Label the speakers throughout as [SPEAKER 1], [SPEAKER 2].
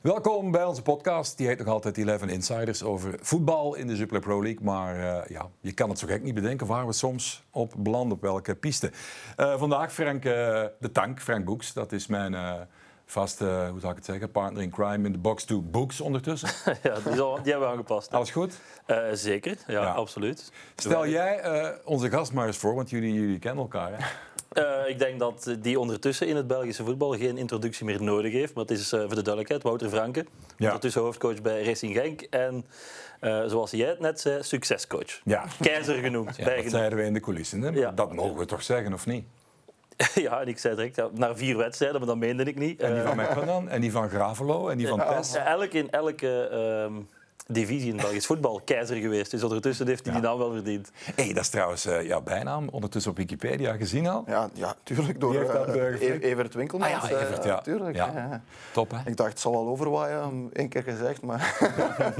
[SPEAKER 1] Welkom bij onze podcast. Die heet nog altijd 11 Insiders over voetbal in de Jupiler Pro League. Maar uh, ja, je kan het zo gek niet bedenken waar we soms op belanden, op welke piste. Uh, vandaag Frank uh, de Tank, Frank Boeks. Dat is mijn vaste, hoe zou ik het zeggen, partner in crime in de box to books ondertussen.
[SPEAKER 2] ja, die, al, die hebben we aangepast.
[SPEAKER 1] Alles goed?
[SPEAKER 2] zeker, ja, ja, absoluut.
[SPEAKER 1] Stel jij onze gast maar eens voor, want jullie, jullie kennen elkaar. Hè?
[SPEAKER 2] Uh, ik denk dat die ondertussen in het Belgische voetbal geen introductie meer nodig heeft. Maar het is uh, voor de duidelijkheid Wouter Franke, ja. ondertussen hoofdcoach bij Racing Genk. En uh, zoals jij het net zei, succescoach. Ja. Keizer genoemd.
[SPEAKER 1] Ja, dat zeiden we in de coulissen. Hè? Dat mogen we toch zeggen, of niet?
[SPEAKER 2] ja, en ik zei direct, ja, naar vier wedstrijden, maar dat meende ik niet.
[SPEAKER 1] En die van Mechelen dan? En die van Gravelo? En die van Tess?
[SPEAKER 2] Elk in elke... Ehm, divisie in Belgisch voetbal keizer geweest. Dus ondertussen heeft hij die naam wel verdiend.
[SPEAKER 1] hey, dat is trouwens uh, jouw bijnaam ondertussen op Wikipedia gezien al.
[SPEAKER 3] Ja, ja tuurlijk. Door uh, Evert Winkelmans. Ah, ja, Evert, ja. tuurlijk. Ja.
[SPEAKER 1] Top, hè?
[SPEAKER 3] Ik dacht, het zal wel overwaaien, één keer gezegd. Maar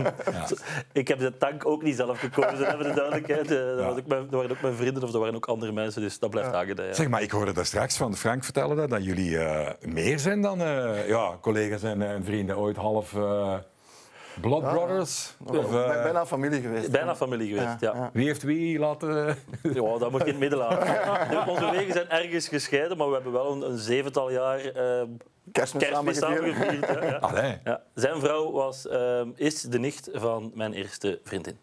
[SPEAKER 2] ik heb de tank ook niet zelf gekozen, hebben de duidelijkheid. Dat, was ook mijn, dat waren ook mijn vrienden of dat waren ook andere mensen, dus dat blijft hangen.
[SPEAKER 1] Zeg maar, ik hoorde daar straks van Frank vertellen dat, dat jullie uh, meer zijn dan ja, collega's en, en vrienden. Ooit half Blood Brothers?
[SPEAKER 3] Of, uh... Bijna familie geweest.
[SPEAKER 2] Bijna familie geweest, ja.
[SPEAKER 1] Wie heeft wie laten...
[SPEAKER 2] ja, dat moet je in het midden laten. Onze wegen zijn ergens gescheiden, maar we hebben wel een, een zevental jaar... Uh,
[SPEAKER 3] Kerstmis, Kerstmis
[SPEAKER 2] samengevierd. Ja, ja. Zijn vrouw was, uh, is de nicht van mijn eerste vriendin.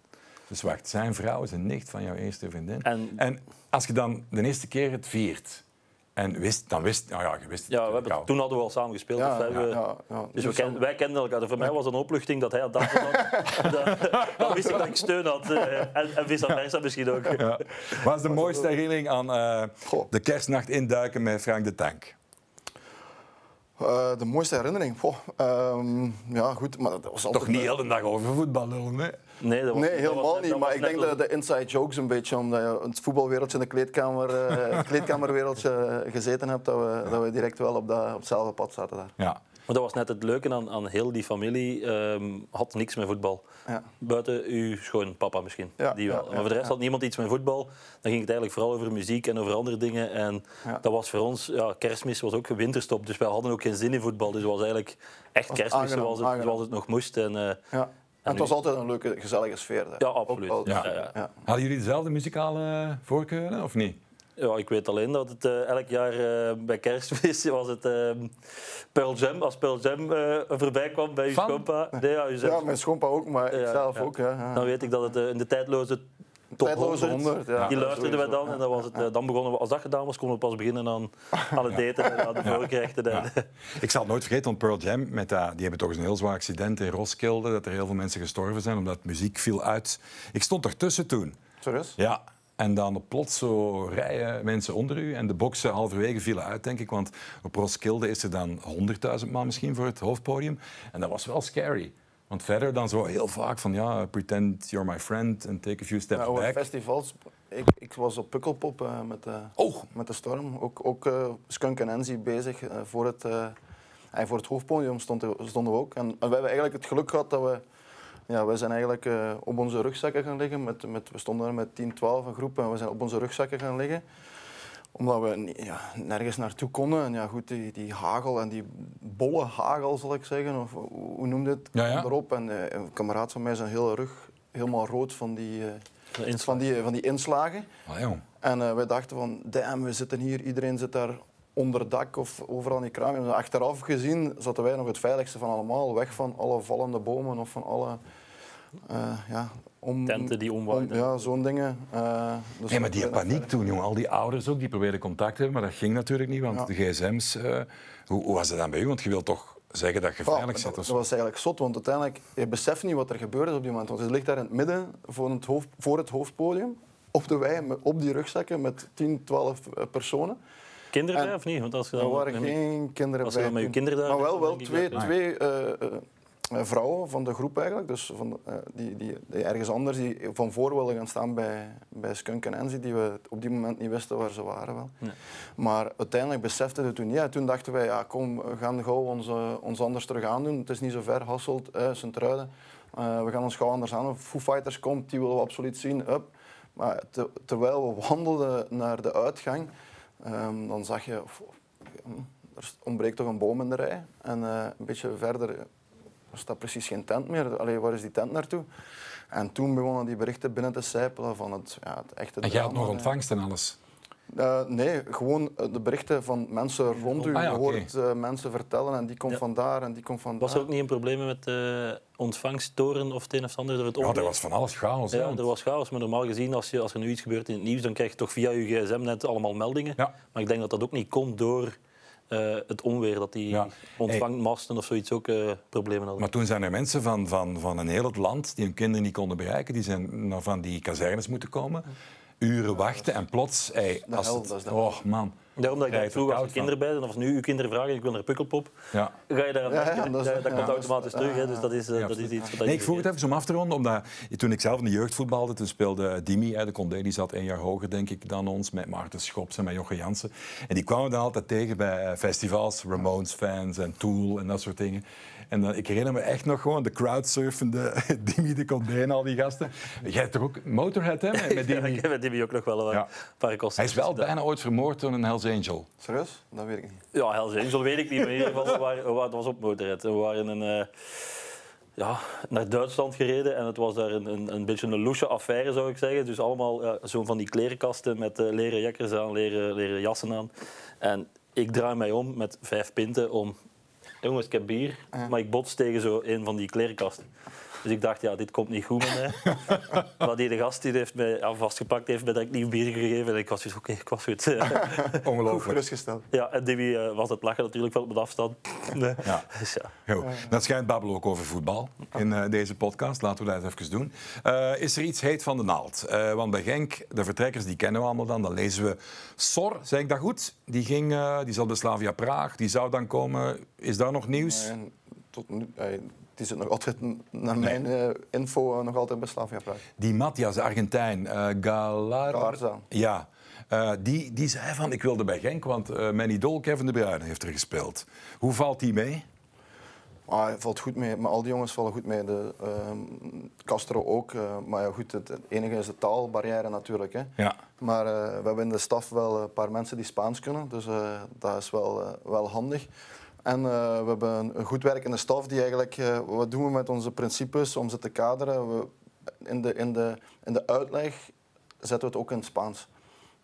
[SPEAKER 1] Dus wacht, zijn vrouw is een nicht van jouw eerste vriendin. En, en als je dan de eerste keer het viert, en wist, dan wist, nou ja, je wist
[SPEAKER 2] ja, we hebben, toen hadden we al samen gespeeld. Ja, ja, ja, dus, dus we wij kenden elkaar. Dus voor mij was het een opluchting dat hij had dat dan, wist ik dat ik steun had. Uh, en, en vice versa misschien ook. Ja.
[SPEAKER 1] Wat is de mooiste herinnering aan uh, de kerstnacht induiken met Frank de Tank?
[SPEAKER 3] Uh, de mooiste herinnering? Goh, um, ja, goed, maar dat was altijd...
[SPEAKER 1] Toch niet de hele dag over voetbal lullen,
[SPEAKER 3] nee? Nee, dat was, nee helemaal dat niet. maar ik denk dat de inside jokes een beetje, omdat je het voetbalwereldje en de kleedkamer, uh, kleedkamerwereldje gezeten hebt, dat we, dat we direct wel op, dat, op hetzelfde pad zaten daar.
[SPEAKER 2] Ja. Maar dat was net het leuke aan, aan heel die familie. Um, had niks met voetbal. Ja. Buiten uw schoonpapa misschien. Ja, die wel. maar voor de rest had niemand iets met voetbal. Dan ging het eigenlijk vooral over muziek en over andere dingen. En dat was voor ons, ja, kerstmis was ook winterstop. Dus wij hadden ook geen zin in voetbal. Dus het was eigenlijk echt kerstmis zoals, het, zoals het nog moest. En, uh,
[SPEAKER 3] ja. En het was altijd een leuke, gezellige sfeer.
[SPEAKER 2] Ja, absoluut.
[SPEAKER 1] Ja. Hadden jullie dezelfde muzikale voorkeuren of niet?
[SPEAKER 2] Ja, ik weet alleen dat het uh, elk jaar uh, bij kerstmis was het uh, Pearl Jam. Als Pearl Jam voorbij kwam bij je schoonpa.
[SPEAKER 3] Nee, ja, ja, mijn schoonpa ook, maar ik zelf ook. Ja.
[SPEAKER 2] Dan weet ik dat het in de tijdloze top 100, 100 ja. die luisterden wij dan. En dan, was het, dan begonnen we, als dat gedaan was, konden we pas beginnen aan, aan het daten en aan de voorgerechten. Ja.
[SPEAKER 1] Ik zal het nooit vergeten, want Pearl Jam, met dat, die hebben toch eens een heel zwaar accident in Roskilde, dat er heel veel mensen gestorven zijn, omdat muziek viel uit. Ik stond ertussen toen.
[SPEAKER 3] Serieus?
[SPEAKER 1] Ja, en dan plots zo rijden mensen onder u. En de boksen halverwege vielen uit, denk ik. Want op Roskilde is er dan 100.000 man misschien voor het hoofdpodium. En dat was wel scary. Want verder dan zo heel vaak van ja, pretend you're my friend and take a few steps ja, back.
[SPEAKER 3] festivals, ik, ik was op Pukkelpop uh, met, uh, oh. met de Storm. Ook, ook uh, Skunk en Enzi bezig voor, het, en voor het hoofdpodium stonden, stonden we ook. En, en we hebben eigenlijk het geluk gehad dat we ja, we zijn eigenlijk op onze rugzakken gaan liggen. Met, met, we stonden er met 10, 12 een groep en we zijn op onze rugzakken gaan liggen. Omdat we ja, nergens naartoe konden. En ja, goed, die, die hagel en die bolle hagel, zal ik zeggen, of hoe noemde het, ja, ja. erop. En uh, een kameraad van mij zijn hele rug helemaal rood van die, uh, van die, van die inslagen.
[SPEAKER 1] Ah,
[SPEAKER 3] en uh, wij dachten van, damn, we zitten hier, iedereen zit daar onder dak of overal in die kraam. achteraf gezien zaten wij nog het veiligste van allemaal. Weg van alle vallende bomen of van alle uh, ja,
[SPEAKER 2] om, Tenten die omwaaiden.
[SPEAKER 3] ja, zo'n dingen. Uh,
[SPEAKER 1] dus nee, maar die paniek toen, jongen. Al die ouders ook, die probeerden contact te hebben, maar dat ging natuurlijk niet, want de gsm's... Uh, hoe, hoe, was het dan bij u? Want je wilt toch zeggen dat je veilig zit?
[SPEAKER 3] Dat, dat was eigenlijk zot, want uiteindelijk... Je beseft niet wat er gebeurde op die moment. Want je ligt daar in het midden voor het, hoofd, voor het hoofdpodium, op de wei, op die rugzakken met 10, 12 personen.
[SPEAKER 2] Kinderen bij of niet? Want als je
[SPEAKER 3] er waren geen kinderen
[SPEAKER 2] als
[SPEAKER 3] bij.
[SPEAKER 2] met je kinderen daar...
[SPEAKER 3] Maar wel, wel twee, twee uh, vrouwen van de groep eigenlijk, dus van, uh, die, die, die, ergens anders, die van voor wilden gaan staan bij, bij Skunk en Enzi, die we op die moment niet wisten waar ze waren. Wel. Maar uiteindelijk beseften we toen, ja, toen dachten wij, ja, kom, we gaan gauw ons, uh, ons anders terug aandoen. Het is niet zo ver, Hasselt, uh, Sint-Truiden. we gaan ons gauw anders aan. Foo Fighters komt, die willen we absoluut zien. Up. Maar te, terwijl we wandelden naar de uitgang, um, dan zag je, of, er ontbreekt toch een boom in de rij. En een beetje verder er staat precies geen tent meer. Allee, waar is die tent naartoe? En toen begonnen die berichten binnen te sijpelen van het, ja, het echte
[SPEAKER 1] En jij had nog ontvangst en alles?
[SPEAKER 3] Uh, nee, gewoon eh, de berichten van mensen rond u. Ah, ja, je hoort uh, mensen vertellen en die komt ja. vandaar en die komt vandaar.
[SPEAKER 2] Was er ook niet een probleem met de ontvangsttoren of het een of ander? Door het
[SPEAKER 1] ja, er was van alles chaos.
[SPEAKER 2] Ja, er was chaos. Maar normaal gezien, als, je, als er nu iets gebeurt in het nieuws, dan krijg je toch via je gsm net allemaal meldingen. Ja. Maar ik denk dat dat ook niet komt door uh, het onweer, dat die ja. ontvangmasten of zoiets ook uh, problemen hadden.
[SPEAKER 1] Maar toen zijn er mensen van, van, van een heel het land die hun kinderen niet konden bereiken, die zijn naar van die kazernes moeten komen uren wachten en plots... Hey, als het, oh man.
[SPEAKER 2] Daarom dat ik vroeger als je kinderen bij, en als nu uw kinderen vragen, ik wil naar Pukkelpop, ja. ga je daar aan ja, ja, dat, dat, dat komt automatisch terug. Hè, dus dat is, uh, dat is iets wat
[SPEAKER 1] nee, Ik vroeg het even om af te ronden, omdat toen ik zelf in de jeugd voetbalde, toen speelde Dimi, de Condé, die zat één jaar hoger denk ik dan ons, met Maarten Schops en met Jochem Jansen. En die kwamen dan altijd tegen bij eh, festivals, Ramones-fans en Tool en dat soort dingen. En dan, ik herinner me echt nog gewoon de crowdsurfende Dimi de Condé en al die gasten. Jij hebt toch ook Motorhead, hè? Met,
[SPEAKER 2] met Dimi? ja, met Dimi ook nog wel een paar kosten.
[SPEAKER 1] Hij is wel bijna ooit vermoord door een Hells Angel.
[SPEAKER 3] Serieus? Dat weet ik niet.
[SPEAKER 2] Ja, Hells Angel weet ik niet, maar in ieder geval, we waren, was op Motorhead. We waren een... Uh, ja, naar Duitsland gereden en het was daar een, een, een beetje een loesje affaire, zou ik zeggen. Dus allemaal ja, zo van die klerenkasten met uh, leren jakkers aan, leren, leren jassen aan. En ik draai mij om met vijf pinten om jongens, ik heb bier, maar ik bots tegen zo een van die klerenkasten. Dus ik dacht, ja, dit komt niet goed met mij. maar die de gast die heeft mij ja, vastgepakt heeft, mij direct nieuw bier gegeven. En ik was dus oké, okay, ik was goed.
[SPEAKER 1] Ongelooflijk.
[SPEAKER 3] gerustgesteld.
[SPEAKER 2] Ja, en Dibby uh, was het lachen natuurlijk wel met afstand. nee.
[SPEAKER 1] ja. Dus, ja. Dat schijnt babbel ook over voetbal in uh, deze podcast. Laten we dat eens even doen. Uh, is er iets heet van de naald? want bij Genk, de vertrekkers, die kennen we allemaal dan. Dan lezen we Sor, zeg ik dat goed? Die, ging, die zat bij Slavia Praag. Die zou dan komen. Is daar nog nieuws?
[SPEAKER 3] Nee, tot nu, die zit nog altijd, naar mijn uh, info, nog altijd bij Slavia Praag.
[SPEAKER 1] Die Matthias, Argentijn, uh, Galar...
[SPEAKER 3] Galarza.
[SPEAKER 1] Ja, uh, die, die zei van, ik wilde bij Genk, want uh, mijn idool Kevin De Bruyne heeft er gespeeld. Hoe valt die mee?
[SPEAKER 3] Ah, hij valt goed mee, maar al die jongens vallen goed mee. De, uh, Castro ook. Maar ja, goed, het, enige is de taalbarrière natuurlijk. Hè. Ja. Maar we hebben in de staf wel een paar mensen die Spaans kunnen, dus dat is wel, wel handig. En uh, we hebben een goed werkende staf die eigenlijk, uh, wat doen we met onze principes om ze te kaderen? We, in, de, in, de, in de uitleg zetten we het ook in het Spaans.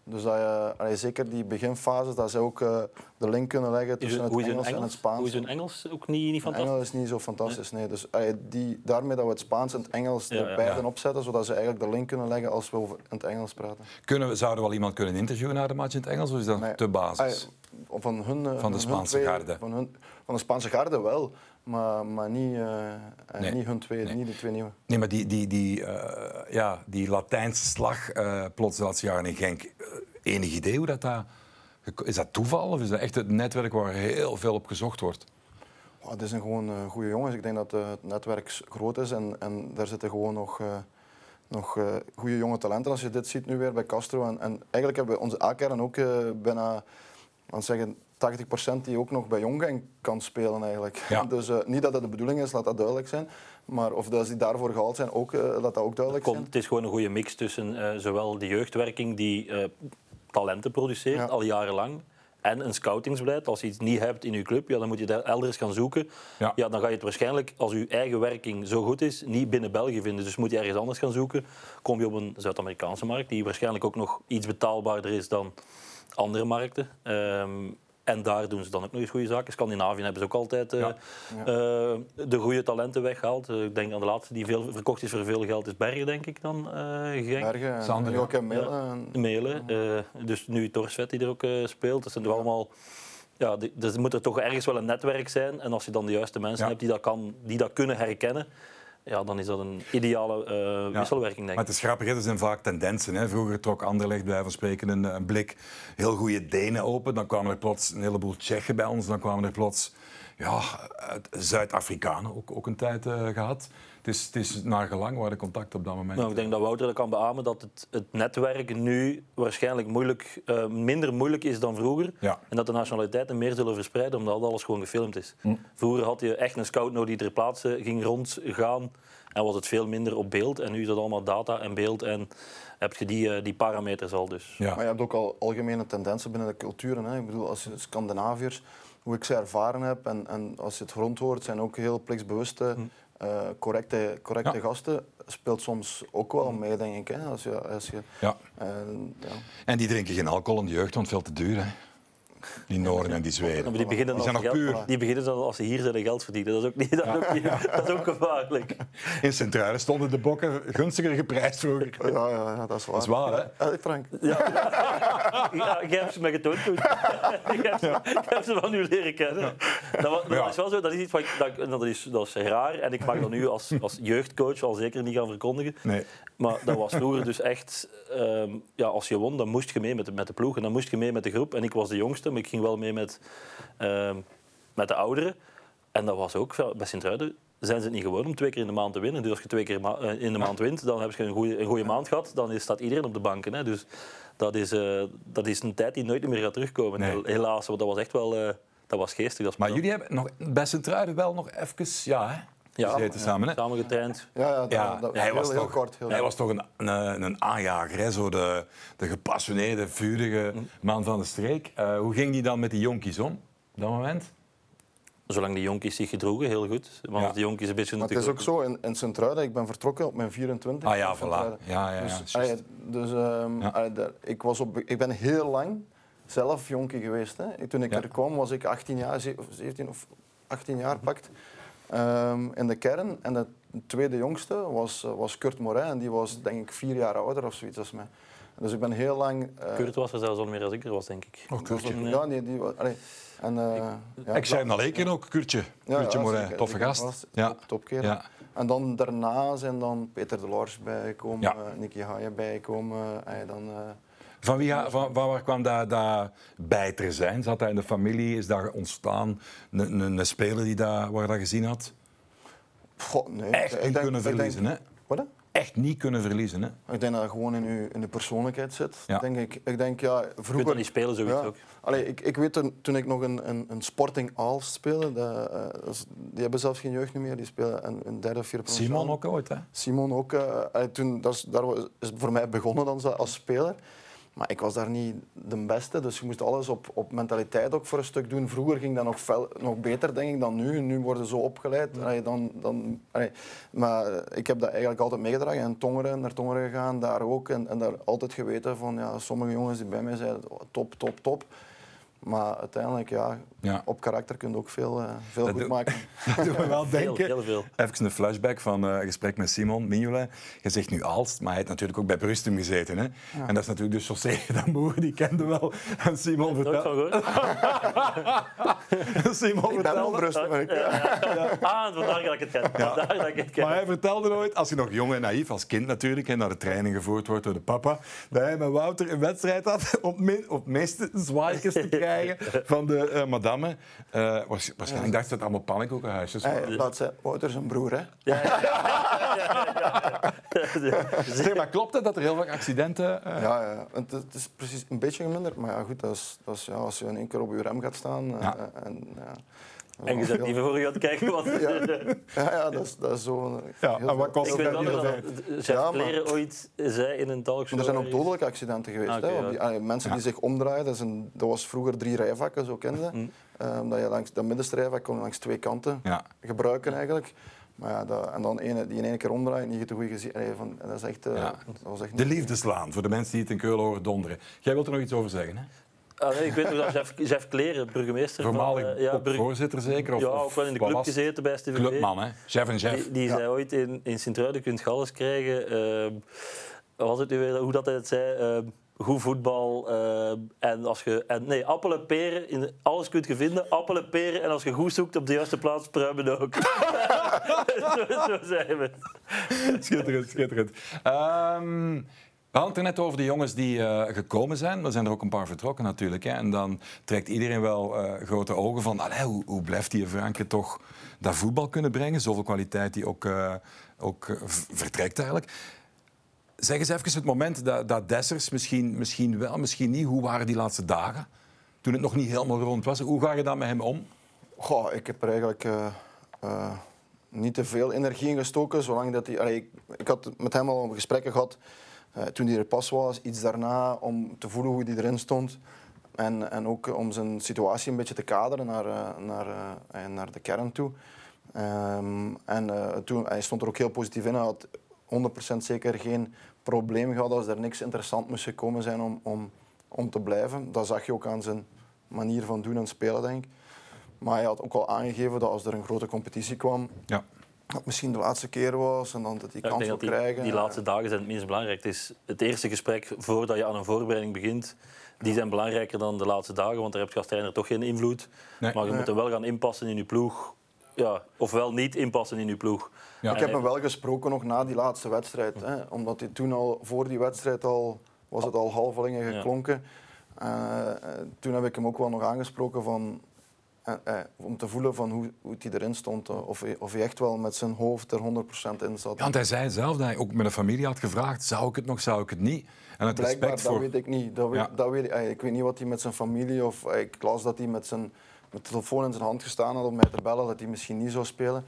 [SPEAKER 3] Dus dat je, allee, zeker die beginfase, dat ze ook uh, de link kunnen leggen tussen het, Engels, Engels, en het Spaans.
[SPEAKER 2] Hoe is hun Engels ook niet, niet fantastisch?
[SPEAKER 3] Engels is niet zo fantastisch, nee. Dus allee, die, daarmee dat we het Spaans en het Engels ja, er beiden opzetten, zodat ze eigenlijk de link kunnen leggen als we over in het Engels praten.
[SPEAKER 1] Kunnen we, zouden we wel iemand kunnen interviewen na de match in het Engels, of is dat nee. te basis?
[SPEAKER 3] van, hun,
[SPEAKER 1] van de Spaanse garde?
[SPEAKER 3] Van, hun, van de Spaanse garde wel. Maar, maar niet, uh, nee. niet hun twee, nee. niet de twee nieuwe.
[SPEAKER 1] Nee, maar die, die, die, uh, ja, die Latijnse slag, uh, plots dat jaar in Genk, enig idee hoe dat daar... Is dat toeval of is dat echt het netwerk waar heel veel op gezocht wordt?
[SPEAKER 3] Oh, het zijn gewoon goede jongens. Ik denk dat het netwerk groot is en, en daar zitten gewoon nog, nog goede jonge talenten. Als je dit ziet nu weer bij Castro. En, en eigenlijk hebben we onze A-kern ook bijna zeggen, 80% die ook nog bij Jonggang kan spelen eigenlijk. Ja. Dus niet dat dat de bedoeling is, laat dat duidelijk zijn. Maar of dat die daarvoor gehaald zijn, ook, laat dat ook duidelijk
[SPEAKER 2] Komt,
[SPEAKER 3] zijn.
[SPEAKER 2] Het is gewoon een goede mix tussen zowel de jeugdwerking die talenten produceert, al jarenlang. En een scoutingsbeleid. Als je iets niet hebt in je club, ja, dan moet je daar elders gaan zoeken. Ja. ja. dan ga je het waarschijnlijk, als je eigen werking zo goed is, niet binnen België vinden. Dus moet je ergens anders gaan zoeken. Kom je op een Zuid-Amerikaanse markt, die waarschijnlijk ook nog iets betaalbaarder is dan andere markten. Um, en daar doen ze dan ook nog eens goede zaken. Scandinavië hebben ze ook altijd uh, ja. uh, de goede talenten weggehaald. Uh, ik denk aan de laatste die veel verkocht is voor veel geld is Bergen, denk ik dan. Genk.
[SPEAKER 3] Bergen, Sander. ook en
[SPEAKER 2] Melen. Ja, Melen. dus nu Torsvet die er ook speelt. Dat zijn er allemaal... Ja, dus moet er toch ergens wel een netwerk zijn. En als je dan de juiste mensen hebt die dat, kan, die dat kunnen herkennen ja, dan is dat een ideale uh, wisselwerking, denk ik.
[SPEAKER 1] Maar het is grappig, er zijn vaak tendensen. Hè. Vroeger trok Anderlecht bij van spreken een, een, blik heel goede Denen open. Dan kwamen er plots een heleboel Tsjechen bij ons. Dan kwamen er plots ja, Zuid-Afrikanen, ook, ook een tijd uh, gehad. Het is, het is naar gelang waar de contact op dat moment.
[SPEAKER 2] Nou, ik denk dat Wouter dat kan beamen dat het, het netwerk nu waarschijnlijk moeilijk, uh, minder moeilijk is dan vroeger. Ja. En dat de nationaliteiten meer zullen verspreiden omdat alles gewoon gefilmd is. Hm. Vroeger had je echt een scout nodig die ter plaatse ging rondgaan en was het veel minder op beeld. En nu is dat allemaal data en beeld en heb je die, uh, die parameters al. Dus.
[SPEAKER 3] Ja. Maar je hebt ook al algemene tendensen binnen de culturen. Hè. Ik bedoel, als Scandinaviërs hoe ik ze ervaren heb. En, en als je het rond hoort, zijn ook heel plichtsbewuste, uh, correcte, correcte gasten. Speelt soms ook wel mee, denk ik. Hè? Als je, als je,
[SPEAKER 1] ja. ja. En die drinken geen alcohol in de jeugd, want veel te duur. Hè? Die Noorden en die Zweden.
[SPEAKER 2] Maar die beginnen, die zijn nog puur. Die beginnen dan als ze hier zijn geld verdienen. Dat is ook, niet, dat, ook niet, dat is ook gevaarlijk.
[SPEAKER 1] In sint stonden de bokken gunstiger geprijsd vroeger.
[SPEAKER 3] Ja, ja, ja dat is waar.
[SPEAKER 1] Dat is waar, hè?
[SPEAKER 3] Uh, Frank.
[SPEAKER 2] Ja, ja, jij hebt ze me getoond toen. Ik heb ze, van nu leren kennen. Dat, dat is wel zo. Dat is iets wat ik, dat, dat, is, dat is raar. En ik mag dat nu als, als jeugdcoach al zeker niet gaan verkondigen.
[SPEAKER 1] Nee.
[SPEAKER 2] Maar dat was vroeger dus echt... Um, ja, als je won, dan moest je mee met de, met de ploeg. En dan moest je mee met de groep. En ik was de jongste ik ging wel mee met, uh, met de ouderen. En dat was ook bij Sint-Truiden zijn ze het niet gewoon om twee keer in de maand te winnen. Dus als je twee keer eh, in de maand wint, dan heb je een goede, een goede maand gehad. Dan staat iedereen op de banken. Hè. Dus dat is, uh, dat is een tijd die nooit meer gaat terugkomen. Nee. Helaas, want dat was echt wel uh, dat was geestig. Dat
[SPEAKER 1] maar jullie hebben nog, bij Sint-Truiden wel nog even... Ja, hè?
[SPEAKER 2] Ja,
[SPEAKER 1] ja, samen, hè?
[SPEAKER 2] samen getraind.
[SPEAKER 3] Ja, ja, dat, ja dat, hij, heel, was
[SPEAKER 1] heel
[SPEAKER 3] toch, kort,
[SPEAKER 1] heel hij was toch een, een, een aanjager, hè? Zo de, de gepassioneerde, vurige man van de streek. Uh, hoe ging die dan met die jonkies om, op dat moment?
[SPEAKER 2] Zolang die jonkies zich gedroegen, heel goed. Want ja. die jonkies een beetje...
[SPEAKER 3] Maar het is ook zo, in, in Sint-Truiden, ik ben vertrokken op mijn 24.
[SPEAKER 1] Ah ja, voilà. Ja, ja, ja.
[SPEAKER 3] Dus, allee, dus um, allee, de, ik, was op, ik ben heel lang zelf jonkie geweest. Hè. Toen ik er kwam, was ik 18 jaar, 17 of 18 jaar pakt. Um, in de kern. En de tweede jongste was, eh, was Kurt Morin. En die was denk ik vier jaar ouder of zoiets als mij. Dus ik ben heel lang...
[SPEAKER 2] Uh, Kurt was er zelfs al meer als ik er was, denk ik.
[SPEAKER 1] Oh, Kurtje.
[SPEAKER 3] Ja, nee, die was... Allee, en, uh,
[SPEAKER 1] ik, ja, ik zei al één ook, Kurtje. Kurtje ja, Morin, toffe gast.
[SPEAKER 3] ja. Topkeer. Ja. En dan daarna zijn dan Peter de Lors bijgekomen, ja. Nicky Haaien bijgekomen. En dan...
[SPEAKER 1] Van, wie, van, van, waar kwam dat, dat bijter zijn? Zat hij in de familie? Is daar ontstaan een, een, een speler die dat, waar dat gezien had?
[SPEAKER 3] Goh, nee.
[SPEAKER 1] Echt niet kunnen verliezen, hè?
[SPEAKER 3] Wat?
[SPEAKER 1] Echt niet kunnen verliezen, hè?
[SPEAKER 3] Ik denk dat het gewoon in je, in de persoonlijkheid zit. Ja. Denk ik, ik denk, ja, vroeger...
[SPEAKER 2] Je niet spelen, zoiets ja. ook.
[SPEAKER 3] Allee, ik, ik weet toen, ik nog een, een, een Sporting Aals speelde, dat, uh, die hebben zelfs geen jeugd meer, die spelen een, een derde of vierde
[SPEAKER 1] Simon ook ooit, hè?
[SPEAKER 3] Simon ook. Uh, toen, dat is, daar is het voor mij begonnen dan als speler. Maar ik was daar niet de beste, dus je moest alles op, op mentaliteit ook voor een stuk doen. Vroeger ging dat nog, fel, nog beter, denk ik, dan nu. Nu worden ze zo opgeleid. Ja. dan, dan, maar ik heb dat eigenlijk altijd meegedragen. En Tongeren, naar Tongeren gegaan, daar ook. En, en daar altijd geweten van, ja, sommige jongens die bij mij zeiden, top, top, top. Maar uiteindelijk, ja, ja. op karakter kun je ook veel, uh, veel goed maken.
[SPEAKER 1] Dat doet me wel denken. Heel, heel Even een flashback van uh, een gesprek met Simon Mignolet. Je zegt nu Aalst, maar hij heeft natuurlijk ook bij Brustum gezeten. Hè? Ja. En dat is natuurlijk de José Damour, die kende wel. En Simon vertelde... Simon vertelde...
[SPEAKER 3] Brustum. Ja.
[SPEAKER 2] Ja. Ah, vandaar dat ik het ken. Ja. Ik het ken.
[SPEAKER 1] Maar hij vertelde nooit, als je nog jong en naïef, als kind natuurlijk, en naar de training gevoerd wordt door de papa, dat hij met Wouter een wedstrijd had om, op meeste zwaaikjes te krijgen van de uh, madame. Uh, waarschijnlijk dacht ze dat allemaal pannenkoekenhuisjes
[SPEAKER 3] waren. Hey, laat ze, Wouter zijn broer, hè?
[SPEAKER 1] Ja, zeg, maar klopt het dat er heel veel accidenten...
[SPEAKER 3] Uh... Ja, ja. Het, het, is precies een beetje geminderd. Maar ja, goed, dat is, dat is, ja, als je in één keer op je rem gaat staan... Ja. en, ja,
[SPEAKER 2] en je zet niet voor je gaat kijken wat...
[SPEAKER 3] Ja, ja, ja dat, is, dat is zo...
[SPEAKER 1] Ja, en wat kost
[SPEAKER 2] ik weet wel dat Chef Kleren ooit zei in een talkshow...
[SPEAKER 3] Er zijn ook dodelijke accidenten geweest. Ah, okay, hè, die, mensen die zich omdraaien, dat, is een, dat was vroeger drie rijvakken, zo kende. Mm. Um, dat je langs dat middenste rijvak kon langs twee kanten gebruiken eigenlijk. Maar ja, dat, en dan ene, die in één keer omdraaien, niet te goed gezien. van, dat is echt, uh, ja. dat was echt
[SPEAKER 1] de liefdeslaan, voor de mensen die het in Keulen horen donderen. Jij wilt er nog iets over zeggen, hè?
[SPEAKER 2] Ah, nee, ik weet nog dat Jeff, Jeff Kleren, burgemeester...
[SPEAKER 1] Voormalig van, uh, ja,
[SPEAKER 2] voorzitter
[SPEAKER 1] zeker? Of,
[SPEAKER 2] ja, ook wel in de club gezeten bij Steven
[SPEAKER 1] Clubman, hè? Jeff en Jeff.
[SPEAKER 2] Die, die ja. zei ooit in, in Sint-Truiden, kunt galles krijgen... Uh, was het nu weer, hoe dat hij het zei... Uh, goed voetbal uh, en als je en nee appelen en peren in alles kunt je vinden appelen en peren en als je goed zoekt op de juiste plaats pruimen ook zo, zo zijn we
[SPEAKER 1] schitterend schitterend um, we hadden het net over de jongens die uh, gekomen zijn. Er zijn er ook een paar vertrokken natuurlijk. Hè. En dan trekt iedereen wel uh, grote ogen van... hoe, hoe blijft die Franke toch dat voetbal kunnen brengen? Zoveel kwaliteit die ook, ook vertrekt eigenlijk. Zeg eens even het moment dat, dat Dessers, misschien, misschien wel, misschien niet... Hoe waren die laatste dagen? Toen het nog niet helemaal rond was. Hoe ga je dan met hem om?
[SPEAKER 3] Goh, ik heb er eigenlijk niet te veel energie in gestoken. Zolang dat hij, ik, had met hem al gesprekken gehad... Uh, toen hij er pas was, iets daarna, om te voelen hoe hij erin stond. En, en ook om zijn situatie een beetje te kaderen naar, naar, naar de kern toe. Um, en toen, hij stond er ook heel positief in. Hij had 100% zeker geen probleem gehad als er niks interessant moest gekomen zijn om, om, om te blijven. Dat zag je ook aan zijn manier van doen en spelen, denk ik. Maar hij had ook al aangegeven dat als er een grote competitie kwam, ja. dat misschien de laatste keer was en dan dat die kans zou krijgen.
[SPEAKER 2] Die laatste dagen zijn het minst belangrijk. Het is het eerste gesprek voordat je aan een voorbereiding begint. Die zijn belangrijker dan de laatste dagen, want daar heb je als trainer toch geen invloed. Maar je moet er wel gaan inpassen in je ploeg. Ja, ofwel niet inpassen in je ploeg.
[SPEAKER 3] Ja. Ik heb hem wel gesproken nog na die laatste wedstrijd. Hè, omdat hij toen al, voor die wedstrijd al, was het al halvelingen geklonken. Uh, toen heb ik hem ook wel nog aangesproken van, uh, uh, om te voelen van hoe, hoe hij erin stond. of, hij, of hij echt wel met zijn hoofd er 100% in zat.
[SPEAKER 1] Ja, want hij zei zelf dat hij ook met de familie had gevraagd, zou ik het nog, zou ik het niet?
[SPEAKER 3] En het Blijkbaar, respect voor... dat weet ik niet. Dat weet, dat weet, ik weet niet wat hij met zijn familie... Of, ik las dat hij met zijn met de telefoon in zijn hand gestaan had om mij te bellen, dat hij misschien niet zou spelen.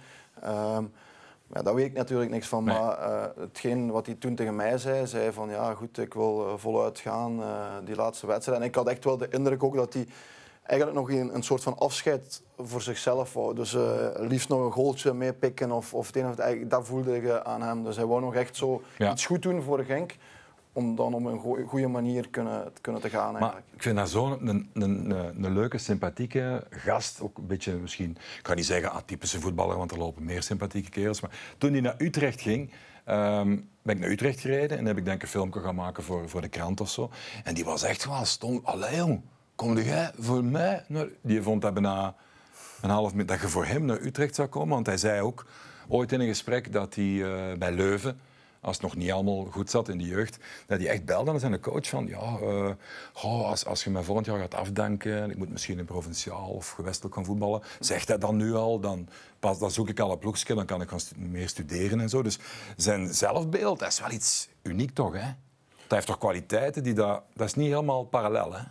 [SPEAKER 3] Ja, daar weet ik natuurlijk niks van, maar uh, hetgeen wat hij toen tegen mij zei, zei van ja goed, ik wil uh, voluit gaan, uh, die laatste wedstrijd. En ik had echt wel de indruk ook dat hij eigenlijk nog een, een soort van afscheid voor zichzelf wou. Dus liefst nog een goaltje meepikken of, of het een of het, dat voelde ik aan hem. Dus hij wou nog echt zo iets goed doen voor Genk om dan op een goede manier kunnen, kunnen te gaan.
[SPEAKER 1] Maar ik vind dat zo'n een, een, een, leuke, sympathieke gast. Ook een beetje misschien, ik kan niet zeggen atypische voetballer, want er lopen meer sympathieke kerels. Maar toen hij naar Utrecht ging, um, ben ik naar Utrecht gereden en heb ik denk een filmpje gaan maken voor, voor de krant of zo. En die was echt wel stom. Allee jong, kom jij voor mij? Die vond dat bijna een half minuut dat je voor hem naar Utrecht zou komen. Want hij zei ook ooit in een gesprek dat hij uh, bij Leuven als het nog niet allemaal goed zat in de jeugd, dat hij echt belde aan zijn coach van ja, uh, als, als je mij volgend jaar gaat afdanken, ik moet misschien in provinciaal of gewestelijk gaan voetballen, zegt hij dan nu al, dan, pas, dan zoek ik al een ploegje, dan kan ik gaan meer studeren en zo. Dus zijn zelfbeeld, dat is wel iets uniek toch, hè? Dat heeft toch kwaliteiten die dat, dat is niet helemaal parallel, hè?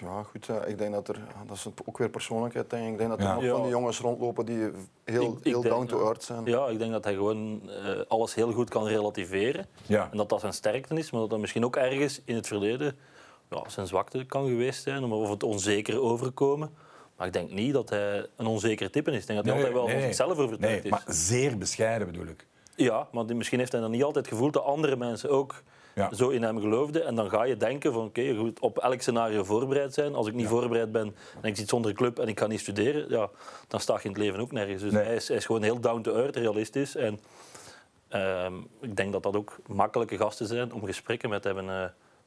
[SPEAKER 3] Ja, goed. Ik denk dat er, dat is ook weer persoonlijkheid. Denk ik. ik denk dat er nog van die jongens rondlopen die heel, heel down to earth zijn.
[SPEAKER 2] Ja, ik denk dat hij gewoon uh, alles heel goed kan relativeren. Ja. En dat dat zijn sterkte is, maar dat dat misschien ook ergens in het verleden ja, zijn zwakte kan geweest zijn, of het onzeker overkomen. Maar ik denk niet dat hij een onzeker type is. Ik denk dat hij altijd wel van zichzelf overtuigd
[SPEAKER 1] is. Maar zeer bescheiden bedoel ik.
[SPEAKER 2] Ja, maar misschien heeft hij dan niet altijd gevoeld dat andere mensen ook ja. zo in hem geloofde. En dan ga je denken van oké, okay, op elk scenario voorbereid zijn. Als ik niet voorbereid ben en ik zit zonder club en ik kan niet studeren, ja, dan sta je in het leven ook nergens. Dus hij, is, hij, is, gewoon heel down to earth, realistisch. En uh, ik denk dat dat ook makkelijke gasten zijn om gesprekken met hem uh,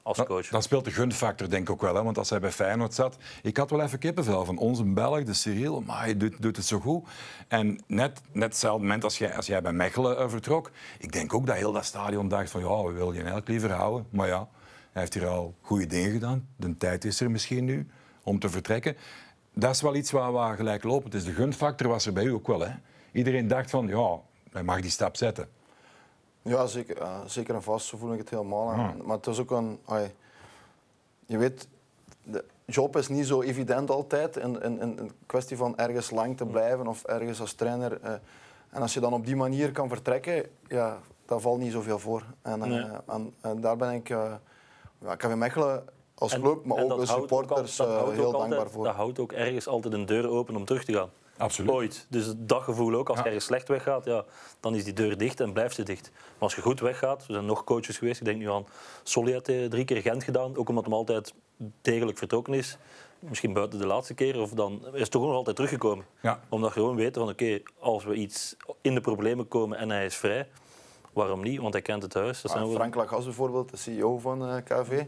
[SPEAKER 2] als coach.
[SPEAKER 1] Dan speelt de gunfactor denk ik ook wel. Hè? Want als hij bij Feyenoord zat... Ik had wel even kippenvel van onze Belg, de Cyril. Maar hij doet, doet, het zo goed. En net, net hetzelfde moment als jij, als jij bij Mechelen uh, vertrok... Ik denk ook dat heel dat stadion dacht van... Ja, we willen je eigenlijk liever houden. Maar ja, hij heeft hier al goede dingen gedaan. De tijd is er misschien nu om te vertrekken. Dat is wel iets waar we gelijk lopen. Dus de gunfactor was er bij u ook wel. Hè? Iedereen dacht van... Ja, hij mag die stap zetten.
[SPEAKER 3] Ja, zeker, zeker en vast. Zo voel ik het helemaal aan. Maar het is ook een... je weet, de job is niet zo evident altijd. In, in, in een kwestie van ergens lang te blijven of ergens als trainer. Eh, en als je dan op die manier kan vertrekken, ja, dat valt niet zoveel voor. En, eh, en, daar ben ik... Uh, ja, KV Mechelen als club, maar ook als supporters heel dankbaar voor.
[SPEAKER 2] Dat houdt ook ergens altijd een deur open om terug te gaan.
[SPEAKER 1] Absoluut.
[SPEAKER 2] Ooit. Dus dat gevoel ook. Als ja. je ergens slecht weggaat, ja, dan is die deur dicht en blijft ze dicht. Maar als je goed weggaat, er zijn nog coaches geweest. Ik denk nu aan Solly had drie keer Gent gedaan. Ook omdat hem altijd degelijk vertrokken is. Misschien buiten de laatste keer. Of dan is toch nog altijd teruggekomen. Ja. Omdat je gewoon weten van oké, als we iets in de problemen komen en hij is vrij, waarom niet? Want hij kent het huis.
[SPEAKER 3] Dat ah, Frank Lagas bijvoorbeeld, de CEO van eh, KV. Uh,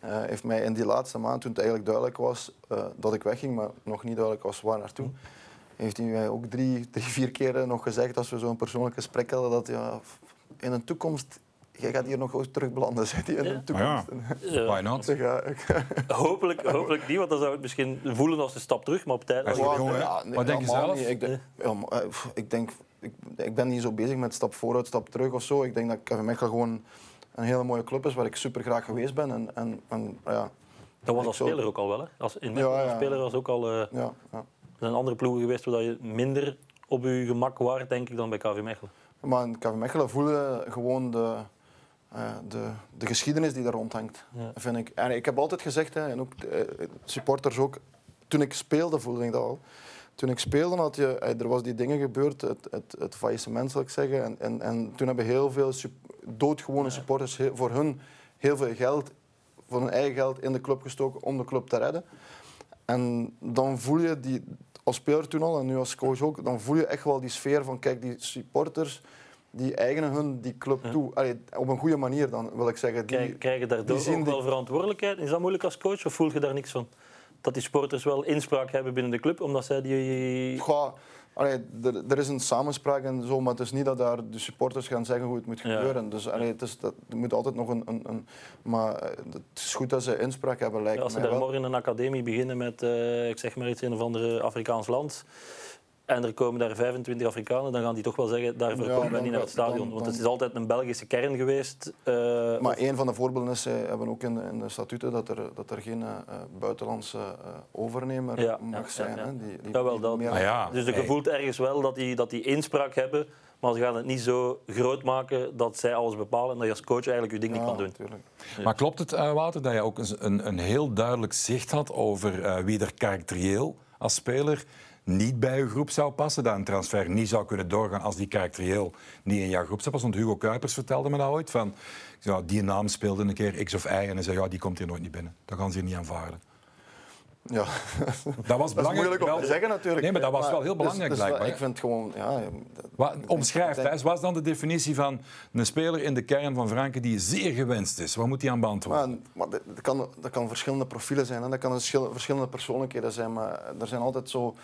[SPEAKER 3] eh, heeft mij in die laatste maand, toen het eigenlijk duidelijk was uh, dat ik wegging, maar nog niet duidelijk was waar naartoe, heeft hij mij ook drie, drie, vier keer nog gezegd als we zo'n persoonlijk gesprek hadden dat ja, in een toekomst jij gaat hier nog terug belanden, zei hij in de toekomst.
[SPEAKER 1] Ja. Why not?
[SPEAKER 2] hopelijk, hopelijk niet, want dan zou het misschien voelen als een stap terug, maar op tijd...
[SPEAKER 1] Ja, Wat denk je zelf?
[SPEAKER 3] Ik, denk, ik, denk, ik, ik, ben niet zo bezig met stap vooruit, stap terug of zo. Ik denk dat KV Mechelen gewoon een hele mooie club is waar ik super graag geweest ben. En, en, en ja,
[SPEAKER 2] dat was als speler ook al wel, hè? Als, in ja, ja. speler was ook al... Uh, ja, ja. Er zijn andere ploegen geweest waar je minder op je gemak was, denk ik, dan bij KV Mechelen.
[SPEAKER 3] Maar in KV Mechelen voelde gewoon de, de, de geschiedenis die daar rondhangt. Vind ik. En ik heb altijd gezegd, hè, en ook supporters ook, toen ik speelde voelde ik dat al. Toen ik speelde had je, er was die dingen gebeurd, het, het, het faillissement zal ik zeggen. En, en, en toen hebben heel veel doodgewone supporters voor hun heel veel geld, voor hun eigen geld in de club gestoken om de club te redden. En dan voel je die, als speler toen al en nu als coach ook, dan voel je echt wel die sfeer van kijk, die supporters die eigenen hun die club toe. Allee, op een goede manier dan, wil ik zeggen.
[SPEAKER 2] Die, Krijg je daardoor ook wel verantwoordelijkheid? Is dat moeilijk als coach of voel je daar niks van? Dat die sporters wel inspraak hebben binnen de club, omdat zij die...
[SPEAKER 3] Goh, allee, er, er, is een samenspraak en zo, maar het is niet dat daar de supporters gaan zeggen hoe het moet gebeuren. Dus allee, het is, dat, er moet altijd nog een, een, een, Maar eh, het is goed dat ze inspraak hebben, lijkt
[SPEAKER 2] ja, Als ze daar morgen een academie beginnen met, uh, ik zeg maar iets, een of ander Afrikaans land en er komen daar 25 Afrikanen, dan gaan die toch wel zeggen, daarvoor ja, komen wij niet naar het stadion. want het is altijd een Belgische kern geweest.
[SPEAKER 3] Uh, maar een van de voorbeelden is, zij hebben ook in de, in de statuten dat er, dat er geen uh, buitenlandse uh, overnemer ja, mag zijn. Hè, die,
[SPEAKER 2] die, ja, wel dat. Ah, dus je voelt ergens wel dat die, dat die inspraak hebben, maar ze gaan het niet zo groot maken dat zij alles bepalen en dat je als coach eigenlijk je ding niet kan doen.
[SPEAKER 1] Maar klopt het, Wouter, dat je ook een, een heel duidelijk zicht had over wie er karakterieel als speler niet bij uw groep zou passen, dat een transfer niet zou kunnen doorgaan als die karakterieel niet in jouw groep zou passen. Want Hugo Kuipers vertelde me dat ooit, van ja, die naam speelde een keer X of Y en hij zei ja, die komt hier nooit niet binnen. Dat gaan ze hier niet aanvaarden.
[SPEAKER 3] Ja,
[SPEAKER 1] dat was
[SPEAKER 3] dat moeilijk om te zeggen natuurlijk.
[SPEAKER 1] Nee, maar dat was wel heel belangrijk dus, blijkbaar.
[SPEAKER 3] Ik vind gewoon... Ja,
[SPEAKER 1] Wat, omschrijf, wat was dan de definitie van een speler in de kern van Franken die zeer gewenst is? Wat moet hij aan beantwoorden?
[SPEAKER 3] Maar, maar dat, kan, dat kan verschillende profielen zijn, en dat kan verschillende persoonlijkheden zijn, maar er zijn altijd zo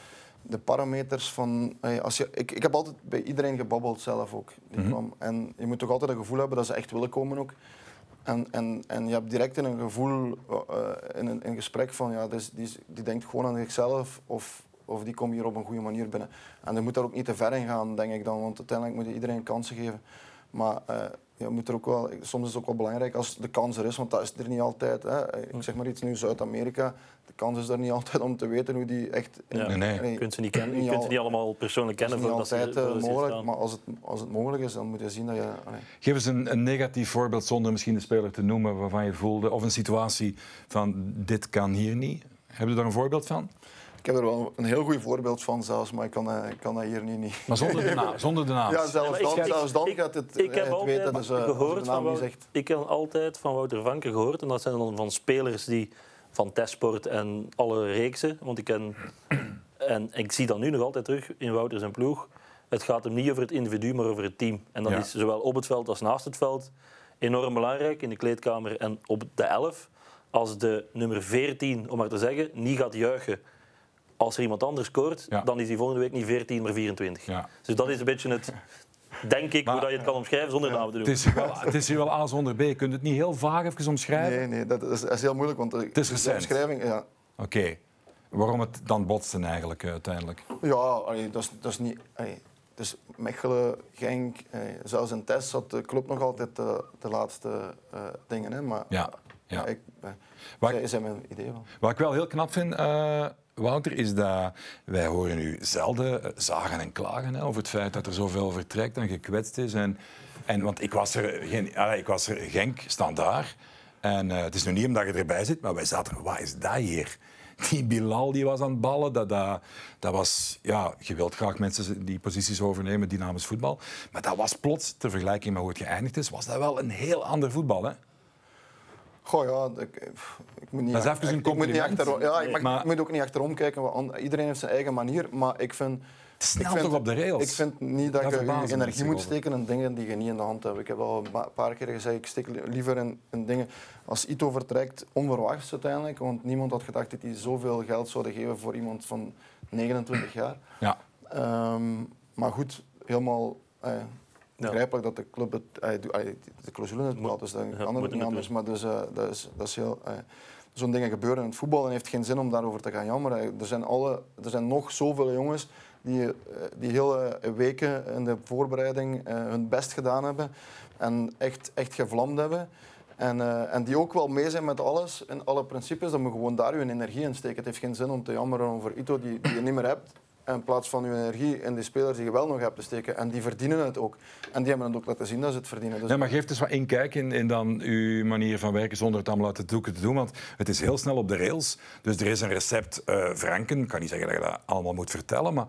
[SPEAKER 3] de parameters van... Als je, ik, ik heb altijd bij iedereen gebabbeld zelf ook. Die mhm. kwam. En je moet toch altijd een gevoel hebben dat ze echt willen komen ook. En, en, en je hebt direct een gevoel uh, in een in gesprek van... Ja, dus, die, die denkt gewoon aan zichzelf of, of die komt hier op een goede manier binnen. En je moet daar ook niet te ver in gaan, denk ik dan. Want uiteindelijk moet je iedereen kansen geven. Maar uh, je moet er ook wel, soms is het ook wel belangrijk als de kans er is, want dat is er niet altijd. Hè. Ik zeg maar iets nu, Zuid-Amerika, de kans is er niet altijd om te weten hoe die echt...
[SPEAKER 2] Ja. Nee, nee. Je kunt ze niet kennen, je kunt ze niet allemaal persoonlijk kennen.
[SPEAKER 3] Dat is niet altijd ze, eh, mogelijk, maar als het, als het mogelijk is, dan moet je zien dat je...
[SPEAKER 1] Geef eens een, een negatief voorbeeld, zonder misschien de speler te noemen, waarvan je voelde, of een situatie van dit kan hier niet. Heb je daar een voorbeeld van?
[SPEAKER 3] Ik heb er wel een heel goed voorbeeld van zelfs, maar ik kan, uh, kan dat hier niet, niet.
[SPEAKER 1] Maar zonder de naam? Zonder de naam.
[SPEAKER 3] Ja, zelfs dan, zelfs dan gaat het,
[SPEAKER 2] ik, heb het weten. Dus, uh, gehoord van Wouter, ik heb altijd van Wouter Vanken gehoord, en dat zijn dan van spelers die van Testsport en alle reeksen, want ik ken... En ik zie dat nu nog altijd terug in Wouter zijn ploeg. Het gaat hem niet over het individu, maar over het team. En dat is zowel op het veld als naast het veld enorm belangrijk in de kleedkamer en op de 11. Als de nummer 14, om maar te zeggen, niet gaat juichen als er iemand anders scoort, dan is die volgende week niet 14, maar 24. Ja. Dus dat is een beetje het, denk ik, hoe dat je het kan omschrijven zonder naam te doen.
[SPEAKER 1] Het is, wel, het is hier wel A zonder B. Kun je het niet heel vaag even omschrijven?
[SPEAKER 3] Nee, nee dat, is, dat is heel moeilijk. Want
[SPEAKER 1] het is recent.
[SPEAKER 3] omschrijving, ja.
[SPEAKER 1] Oké. Waarom het dan botste eigenlijk uh, uiteindelijk?
[SPEAKER 3] Ja, dat, is, dat is niet... Allee, dus Mechelen, Genk, zelfs in Test zat de club nog altijd de, de laatste uh, dingen. Hè. Maar
[SPEAKER 1] ja, ja.
[SPEAKER 3] Ik, uh, zij zijn mijn idee van.
[SPEAKER 1] Wat ik wel heel knap vind, uh, Wouter, is dat wij horen u zelden eh, zagen en klagen hè, over het feit dat er zoveel vertrekt en gekwetst is. En, en, want ik was er, geen, ik was er Genk, standaard. En uh, het is nu niet omdat je erbij zit, maar wij zaten, wat is dat hier? Die Bilal die was aan het ballen, dat, dat, dat was... Ja, je wilt graag mensen die posities overnemen, dynamisch voetbal. Maar dat was plots, ter vergelijking met hoe het geëindigd is, was dat wel een heel ander voetbal, hè?
[SPEAKER 3] Goh, ja, ik, ik moet niet,
[SPEAKER 1] dat is even een compliment.
[SPEAKER 3] Ik moet, niet achter, ja, ik, mag, ik moet ook niet achterom kijken. Want iedereen heeft zijn eigen manier. Maar ik vind...
[SPEAKER 1] Snel ik vind, toch op de rails?
[SPEAKER 3] Ik vind niet dat, je je energie moet steken in dingen die je niet in de hand hebt. Ik heb al een paar keer gezegd, ik steek liever in, in dingen... Als Ito vertrekt, onverwachts uiteindelijk. Want niemand had gedacht dat hij zoveel geld zou geven voor iemand van 29 jaar.
[SPEAKER 1] Ja.
[SPEAKER 3] Um, maar goed, helemaal... Eh, begrijpelijk dat de club het, de clausule het bepaalt, dus dan kan het niet anders. Maar dus, uh, dat, is, dat is heel... Zo'n dingen gebeuren in het voetbal en heeft geen zin om daarover te gaan jammeren. Er zijn, alle, er zijn nog zoveel jongens die, die hele weken in de voorbereiding hun best gedaan hebben en echt, echt gevlamd hebben. En, en, die ook wel mee zijn met alles en alle principes, dan moet je gewoon daar je energie in steken. Het heeft geen zin om te jammeren over Ito die, die je niet meer hebt in plaats van je energie in die spelers die je wel nog hebt te steken. En die verdienen het ook. En die hebben het ook laten zien dat ze het verdienen.
[SPEAKER 1] Dus... Ja, maar geef eens wat inkijk in, in dan uw manier van werken zonder het allemaal uit de doeken te doen. Want het is heel snel op de rails. Dus er is een recept uh, Franken. Ik kan niet zeggen dat je dat allemaal moet vertellen, maar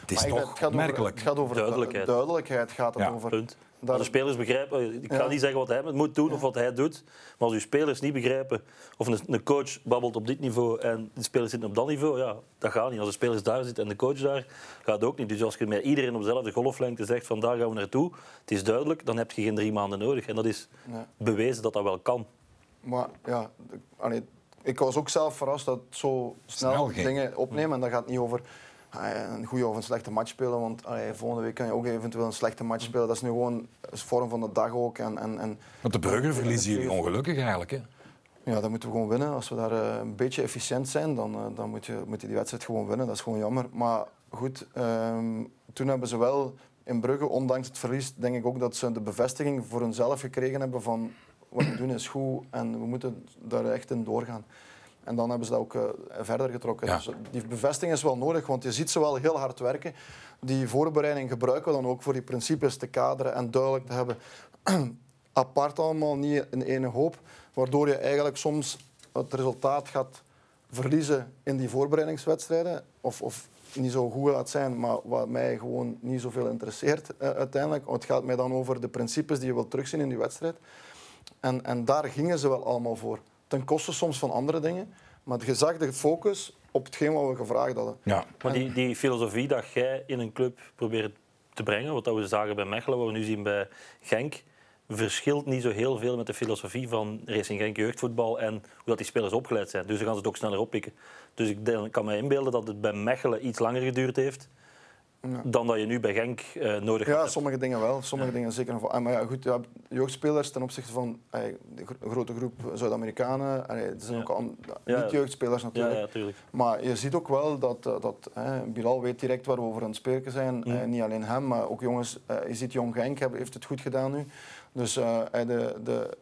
[SPEAKER 1] het is toch het
[SPEAKER 3] gaat
[SPEAKER 1] merkelijk.
[SPEAKER 3] het gaat over
[SPEAKER 2] duidelijkheid.
[SPEAKER 3] duidelijkheid gaat het over.
[SPEAKER 2] Punt. Als de spelers begrijpen, ik ga niet zeggen wat hij moet doen of wat hij doet, maar als uw spelers niet begrijpen, of een, een coach babbelt op dit niveau en de spelers zitten op dat niveau, ja, dat gaat niet. Als de spelers daar zitten en de coach daar, gaat het ook niet. Dus als je met iedereen op dezelfde golflengte zegt van daar gaan we naartoe, het is duidelijk, dan heb je geen drie maanden nodig. En dat is bewezen dat dat wel kan.
[SPEAKER 3] Maar ja, ik was ook zelf verrast dat zo snel, snel dingen opnemen. En dat gaat niet over een goede of een slechte match spelen. Want allee, volgende week kan je ook eventueel een slechte match spelen. Dat is nu gewoon een vorm van de dag ook. En, en, en
[SPEAKER 1] want de burger verliezen jullie ongelukkig eigenlijk. Hè?
[SPEAKER 3] Ja, dan moeten we gewoon winnen. Als we daar uh, een beetje efficiënt zijn, dan, uh, dan moet, je, moet je die wedstrijd gewoon winnen. Dat is gewoon jammer. Maar goed, um, toen hebben ze wel in Brugge, ondanks het verlies, denk ik ook dat ze de bevestiging voor hunzelf gekregen hebben van wat we doen is goed en we moeten daar echt in doorgaan. En dan hebben ze dat ook uh, verder getrokken. Dus die bevestiging is wel nodig, want je ziet ze wel heel hard werken. Die voorbereiding gebruiken we dan ook voor die principes te kaderen en duidelijk te hebben. Apart allemaal, niet in ene hoop. Waardoor je eigenlijk soms het resultaat gaat verliezen in die voorbereidingswedstrijden. Of, of niet zo goed gaat zijn, maar wat mij gewoon niet zoveel interesseert uh, uiteindelijk. Het gaat mij dan over de principes die je wilt terugzien in die wedstrijd. En, en daar gingen ze wel allemaal voor ten koste soms van andere dingen. Maar je zag de focus op hetgeen wat we gevraagd hadden.
[SPEAKER 2] Ja. Maar die, die filosofie dat jij in een club probeert te brengen, wat we zagen bij Mechelen, wat we nu zien bij Genk, verschilt niet zo heel veel met de filosofie van Racing Genk jeugdvoetbal en hoe dat die spelers opgeleid zijn. Dus dan gaan ze het ook sneller oppikken. Dus ik kan me inbeelden dat het bij Mechelen iets langer geduurd heeft dan dat je nu bij Genk uh, nodig
[SPEAKER 3] hebt.
[SPEAKER 2] Ja,
[SPEAKER 3] sommige dingen wel. Sommige dingen zeker. Ah, maar ja, goed, ja, jeugdspelers ten opzichte van de grote groep Zuid-Amerikanen. Er zijn ook niet jeugdspelers natuurlijk. Maar je ziet ook wel dat, uh, dat Bilal weet direct waar we over aan het spreken zijn. Uh, niet alleen hem, maar ook jongens. je ziet Jong Genk heeft het goed gedaan nu. Dus de, de,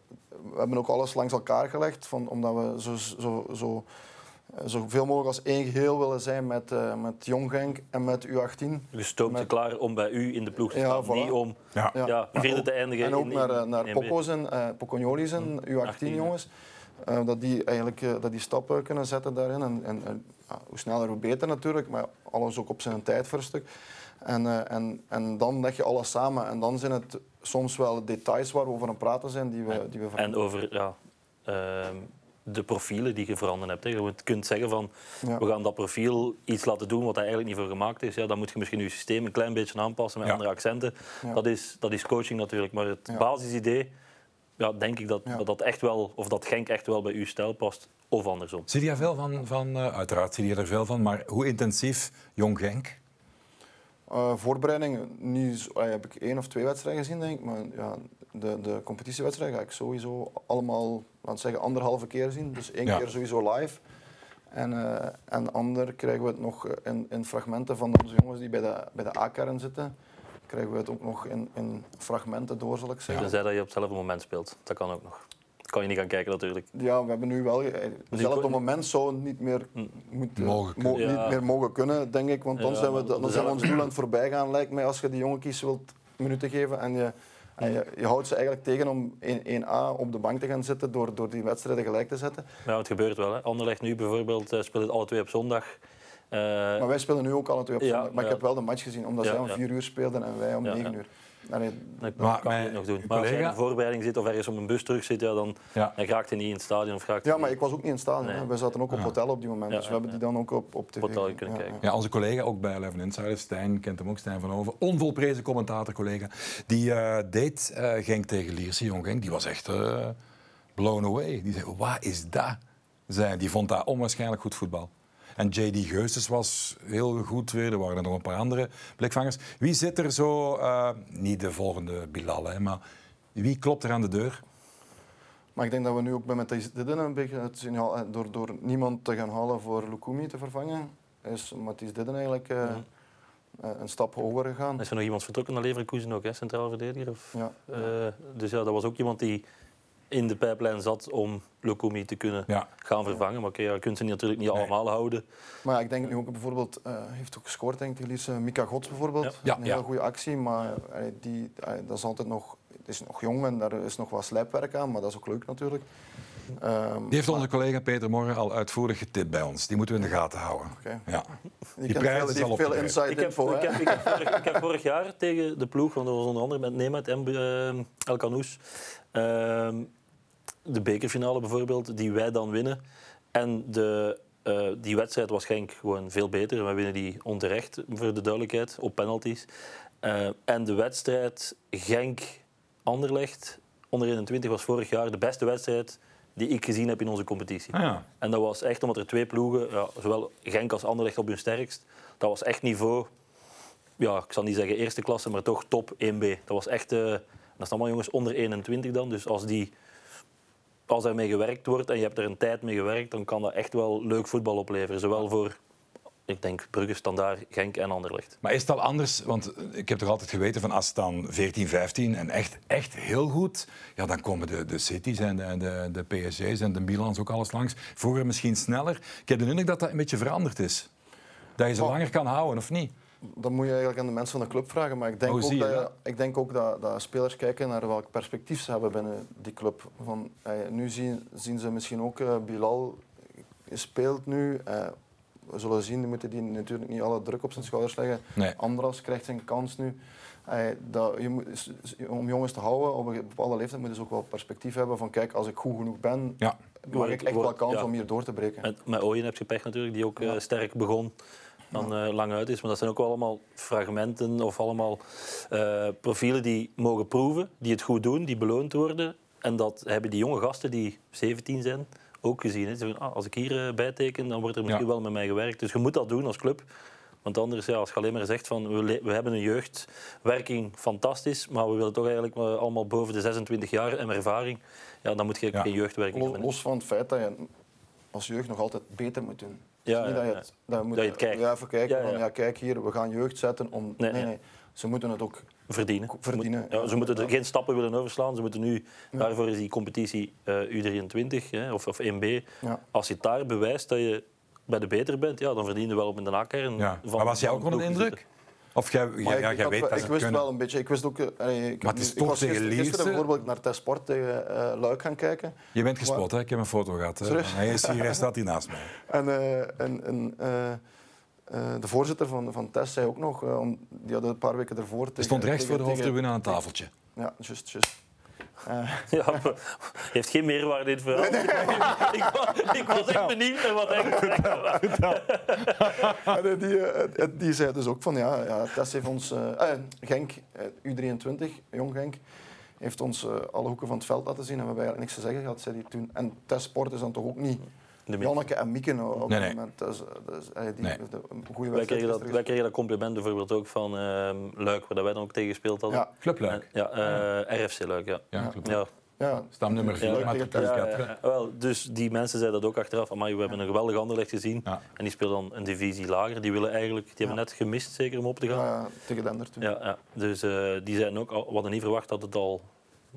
[SPEAKER 3] we hebben ook alles langs elkaar gelegd, van, omdat we zo, zo, zo eh, zoveel mogelijk als één geheel willen zijn met, uh, met Jong Genk en met U18.
[SPEAKER 2] Je stoomt met... klaar om bij u in de ploeg te staan, niet om ja. Ja, vierde te eindigen.
[SPEAKER 3] En ook naar, eh, naar Poco's en uh, Poconiolis en U18 jongens. Uh, dat die eigenlijk uh, dat die stappen kunnen zetten daarin. En, en, hoe sneller hoe beter natuurlijk, maar alles ook op zijn tijd voor een stuk. En, uh, en, en dan leg je alles samen. En dan zijn het soms wel details waar we over aan praten zijn die we, die we
[SPEAKER 2] En over ja, ehm, de profielen die je veranderd hebt. Hè. Je kunt zeggen van we gaan dat profiel iets laten doen wat hij eigenlijk niet voor gemaakt is. Ja, dan moet je misschien je systeem een klein beetje aanpassen met andere accenten. Dat, is, dat is coaching natuurlijk. Maar het basisidee, ja, denk ik dat, dat dat echt wel, of dat Genk echt wel bij uw stijl past. Of andersom.
[SPEAKER 1] Zie je er veel van? van uh, uiteraard zie je er veel van. Maar hoe intensief Jong Genk?
[SPEAKER 3] Uh, voorbereiding, niet, uh, heb ik één of twee wedstrijden gezien, denk ik. Maar ja, de, de competitiewedstrijden ga ik sowieso allemaal, laten zeggen, anderhalve keer zien. Dus één keer sowieso live. En, uh, en ander krijgen we het nog in, in fragmenten van onze jongens die bij de, bij de A-kern zitten. Krijgen we het ook nog in, in fragmenten door, zal ik zeggen.
[SPEAKER 2] Tenzij dat je op hetzelfde moment speelt. Dat kan ook nog. Dat kan je niet gaan kijken natuurlijk.
[SPEAKER 3] Ja, we hebben nu wel... Hetzelfde moment zou niet meer, hm. moeten, mogen mo niet meer mogen kunnen, denk ik. Want dan zijn we, dan zijn we ons doel aan het voorbij gaan, lijkt mij, als je die jongetjes wilt minuten geven en je en je, je, houdt ze eigenlijk tegen om 1A op de bank te gaan zitten door, door die wedstrijden gelijk te zetten.
[SPEAKER 2] Ja, het gebeurt wel. Hè. Anderlecht nu bijvoorbeeld uh, speelt alle twee op zondag.
[SPEAKER 3] Uh, maar wij spelen nu ook alle twee op zondag. Maar ik heb wel de match gezien, omdat zij om vier uur speelden en wij om negen uur.
[SPEAKER 2] Dat maar, kan je nog doen. Maar als je in een voorbereiding zit of ergens op een bus terug zit, ja, dan, ja. dan raakt hij niet in het stadion. Of
[SPEAKER 3] ja, maar ik was ook niet in het stadion. Nee. We zaten ook op hotel op die moment. dus we hebben die dan ook op, op tv.
[SPEAKER 2] Hotel kunnen kijken.
[SPEAKER 1] Ja, onze collega, ook bij Eleven Insiders, Stijn, kent hem ook, Stijn van Over, onvolprezen commentator, collega, die uh, deed uh, Genk tegen Lierse, Jong Genk. Die was echt uh, blown away. Die zei, wat is dat? Die vond dat onwaarschijnlijk goed voetbal. En J.D. Geustes was heel goed weer. Er waren er nog een paar andere blikvangers. Wie zit er zo, uh, niet de volgende Bilal, hè, maar wie klopt er aan de deur?
[SPEAKER 3] Maar ik denk dat we nu ook bij Matthijs Didden een beetje het signaal, eh, door, door niemand te gaan halen voor Lukumi te vervangen, is Matthijs Didden eigenlijk uh, een stap hoger gegaan.
[SPEAKER 2] Is er nog iemand vertrokken naar Leverkusen ook, hè? centraal verdediger? Of, ja. Uh, dus ja, dat was ook iemand die in de pijplijn zat om Lukumi te kunnen gaan vervangen. Maar oké, je kunt ze natuurlijk niet allemaal houden.
[SPEAKER 3] Maar ja, ik denk nu ook bijvoorbeeld, uh, heeft ook gescoord denk ik, uh, Mika Gods bijvoorbeeld. Ja. Een hele goede actie, maar uh, die, dat is altijd nog, het is nog jong en daar is nog wat slijpwerk aan, maar dat is ook leuk natuurlijk.
[SPEAKER 1] Um, die heeft onze collega Peter Morgen al uitvoerig getipt bij ons. Die moeten we in de gaten houden. Okay. Ja.
[SPEAKER 3] Die, die prijs is al veel inside ik info.
[SPEAKER 2] Heb, ik, heb, ik, heb vorig, ik, heb, vorig, jaar tegen de ploeg, want dat was onder andere met Nemat en uh, El Canoes, uh, de bekerfinale bijvoorbeeld, die wij dan winnen. En de, uh, die wedstrijd was Genk gewoon veel beter. We winnen die onterecht, voor de duidelijkheid, op penalties. Uh, en de wedstrijd Genk-Anderlecht onder 21 was vorig jaar de beste wedstrijd die ik gezien heb in onze competitie.
[SPEAKER 1] Ah, ja.
[SPEAKER 2] En dat was echt omdat er twee ploegen, ja, zowel Genk als Anderlecht op hun sterkst, dat was echt niveau, ja, ik zal niet zeggen eerste klasse, maar toch top 1B. Dat was echt, uh, dat zijn allemaal jongens onder 21 dan, dus als die als er mee gewerkt wordt en je hebt er een tijd mee gewerkt, dan kan dat echt wel leuk voetbal opleveren. Zowel voor ik denk Brugge, Standaard, Genk en Anderlecht.
[SPEAKER 1] Maar is het al anders? Want ik heb toch altijd geweten van als het dan 14, 15 en echt, echt heel goed, ja, dan komen de, de Cities en de, de, de PSG's en de Milans ook alles langs. Vroeger misschien sneller. Ik heb de indruk dat dat een beetje veranderd is. Dat je ze langer kan houden, of niet?
[SPEAKER 3] Dat moet je eigenlijk aan de mensen van de club vragen. Maar ik denk, oh, ook, dat, ik denk ook dat, dat, spelers kijken naar welk perspectief ze hebben binnen die club. Van, eh, nu zien, zien ze misschien ook uh, Bilal speelt nu. Eh, we zullen zien, moeten die natuurlijk niet alle druk op zijn schouders leggen. Nee. Andras krijgt zijn kans nu. dat, je moet, om jongens te houden op een bepaalde leeftijd moet je dus ook wel perspectief hebben van kijk, als ik goed genoeg ben, ja. maak ik echt wel kans om hier door te breken.
[SPEAKER 2] Met, met Ooyen heb je pech natuurlijk, die ook uh, sterk begon dan uh, lang uit is. Maar dat zijn ook wel allemaal fragmenten of allemaal uh, profielen die mogen proeven, die het goed doen, die beloond worden. En dat hebben die jonge gasten die 17 zijn, ook gezien. Hè. Zeggen, ah, als ik hier uh, bijteken, dan wordt er misschien wel met mij gewerkt. Dus je moet dat doen als club. Want anders, ja, als je alleen maar zegt van we, we hebben een jeugdwerking fantastisch, maar we willen toch eigenlijk allemaal boven de 26 jaar en ervaring, ja, dan moet je geen jeugdwerking
[SPEAKER 3] hebben. Los van het feit dat je als jeugd nog altijd beter moet doen.
[SPEAKER 2] Ja, niet dat je het, dat moet, dat je het kijkt.
[SPEAKER 3] Ja, even kijken van ja, kijk hier, we gaan jeugd zetten om... Nee, nee, nee. Ze moeten het ook
[SPEAKER 2] verdienen.
[SPEAKER 3] verdienen.
[SPEAKER 2] Ja, ze moeten er geen stappen willen overslaan. Ze moeten nu, daarvoor is die competitie uh, U23 hè, of, of 1B. Als je daar bewijst dat je bij de beter bent, ja, dan verdien je wel op in de nakern.
[SPEAKER 1] Ja. Maar was jij ook onder de indruk? Of jij, ja,
[SPEAKER 3] ik,
[SPEAKER 1] jij weet dat
[SPEAKER 3] ik wist wel een beetje. Ik wist ook. Uh, ik,
[SPEAKER 1] maar het is toch tegen
[SPEAKER 3] gisteren, bijvoorbeeld naar Tesport tegen uh, Luik gaan kijken.
[SPEAKER 1] Je bent gespot, hè? Ik heb een foto gehad. Hij, is hier, hij staat hier naast mij.
[SPEAKER 3] En, uh, en, en uh, de voorzitter van, van TES zei ook nog, die hadden een paar weken ervoor... Tegen,
[SPEAKER 1] stond rechts voor de hoofdtribune aan een tafeltje.
[SPEAKER 3] Ja, juist, juist.
[SPEAKER 2] Uh. Ja, heeft geen meerwaarde in het verhaal. Nee, nee. ik, was, ik was echt benieuwd naar wat hij
[SPEAKER 3] gezegd die, uh, die zei dus ook van ja, ja Tess heeft ons, uh, Genk, U23, Jong Genk, heeft ons alle hoeken van het veld laten zien en we hebben eigenlijk niks te zeggen gehad, zei hij toen. En Tess Sport is dan toch ook niet Janneke en Mieke op nee, nee. moment. Die, nee. de,
[SPEAKER 2] goede wij, kregen dat, wij kregen dat compliment bijvoorbeeld ook van uh, Luik, waar wij dan ook tegen gespeeld hadden.
[SPEAKER 1] Ja, Club Luik.
[SPEAKER 2] ja, uh, RFC Luik, ja.
[SPEAKER 1] Ja, ja. ja. Stamnummer 4, ja, ja,
[SPEAKER 2] Wel, Dus die mensen zeiden dat ook achteraf. Maar we hebben een geweldig anderlicht gezien. En die speelden dan een divisie lager. Die, willen eigenlijk, die hebben net gemist zeker om op te gaan.
[SPEAKER 3] Ja, tegen Dender toen.
[SPEAKER 2] Ja, ja. Dus uh, die zeiden ook, we hadden niet verwacht dat het al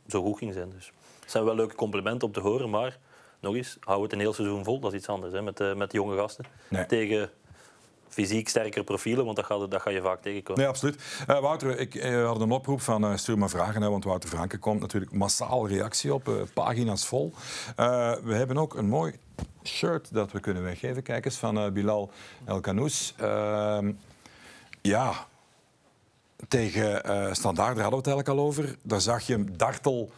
[SPEAKER 2] zo goed ging zijn. Dus het zijn wel leuke complimenten om te horen, maar nog eens, hou het een heel seizoen vol. Dat is iets anders hè, met, uh, met jonge gasten. Tegen fysiek sterkere profielen, want dat ga, dat ga je vaak tegenkomen.
[SPEAKER 1] Nee, absoluut. Uh, Wouter, ik uh, had een oproep van uh, stuur maar vragen, hè, want Wouter Franke komt natuurlijk massaal reactie op, pagina's vol. we hebben ook een mooi shirt dat we kunnen weggeven, kijk eens, van Bilal El Kanous. Ehm, ja, tegen Standaard, daar hadden we het eigenlijk al over. Daar zag je hem dartel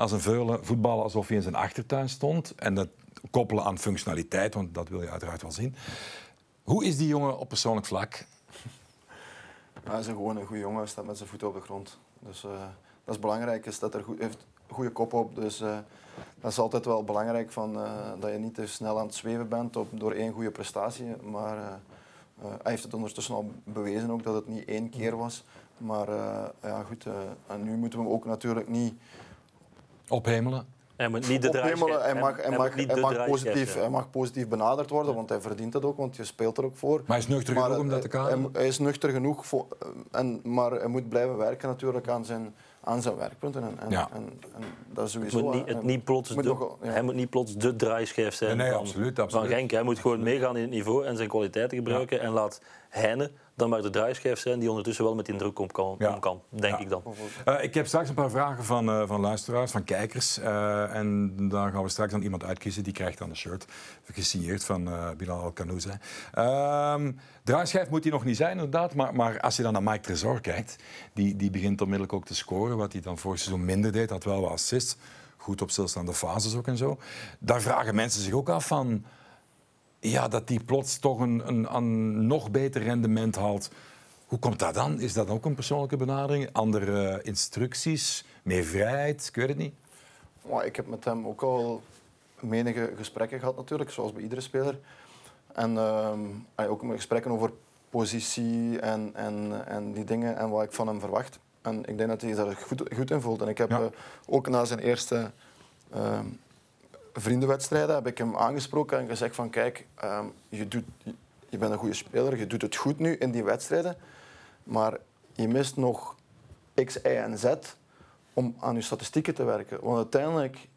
[SPEAKER 1] als een veulen voetballen alsof hij in zijn achtertuin stond. En dat koppelen aan functionaliteit, want dat wil je uiteraard wel zien. Hoe is die jongen op persoonlijk vlak?
[SPEAKER 3] Hij is gewoon een goede jongen, staat met zijn voeten op de grond. Dus uh, dat is belangrijk, is dat er goed, heeft goede kop op. Dus uh, dat is altijd wel belangrijk van, uh, dat je niet te snel aan het zweven bent op, door één goede prestatie. Maar hij heeft het ondertussen al bewezen ook dat het niet één keer was. Maar ja, goed, en nu moeten we hem ook natuurlijk niet
[SPEAKER 1] Ophemelen.
[SPEAKER 2] Hij moet niet de Ophemelen,
[SPEAKER 3] hij mag, hij, mag, hij, mag positief, hij mag positief benaderd worden, want hij verdient het ook, want je speelt er ook voor. Maar
[SPEAKER 1] hij is nuchter genoeg om dat te
[SPEAKER 3] kan? Hij, is nuchter genoeg, voor, en, maar hij moet blijven werken natuurlijk aan zijn, aan zijn werkpunten. En, en, en, en dat is sowieso...
[SPEAKER 2] Moet niet, het niet plots moet de, Hij moet niet plots de draaischijf zijn
[SPEAKER 1] nee, van, absoluut, absoluut.
[SPEAKER 2] van Genk. Hij moet gewoon meegaan in het niveau en zijn kwaliteiten gebruiken. En laat Heine dan maar de draaischijf zijn die ondertussen wel met die druk om kan, om kan denk ik dan.
[SPEAKER 1] Uh, ik heb straks een paar vragen van, uh, van luisteraars, van kijkers. Uh, en dan gaan we straks dan iemand uitkiezen die krijgt dan een shirt gesigneerd van Bilal Al-Kanouz. Ehm, draaischijf moet hij nog niet zijn, inderdaad. Maar, maar als je dan naar Mike Tresor kijkt, die, die begint onmiddellijk ook te scoren. Wat hij dan vorig seizoen minder deed, had wel wat assists. Goed op stilstaande fases ook en zo. Daar vragen mensen zich ook af van ja, dat die plots toch een, een, een, nog beter rendement haalt. Hoe komt dat dan? Is dat ook een persoonlijke benadering? Andere instructies? Meer vrijheid? Ik weet het niet.
[SPEAKER 3] ik heb met hem ook al menige gesprekken gehad natuurlijk, zoals bij iedere speler. En uh, ook gesprekken over positie en, en, en die dingen en wat ik van hem verwacht. En ik denk dat hij daar goed, goed in voelt. En ik heb eh, ook na zijn eerste ehm, vriendenwedstrijden heb ik hem aangesproken en gezegd van kijk, ehm, je, doet, je bent een goede speler, je doet het goed nu in die wedstrijden, maar je mist nog X, Y en Z om aan je statistieken te werken. Want uiteindelijk,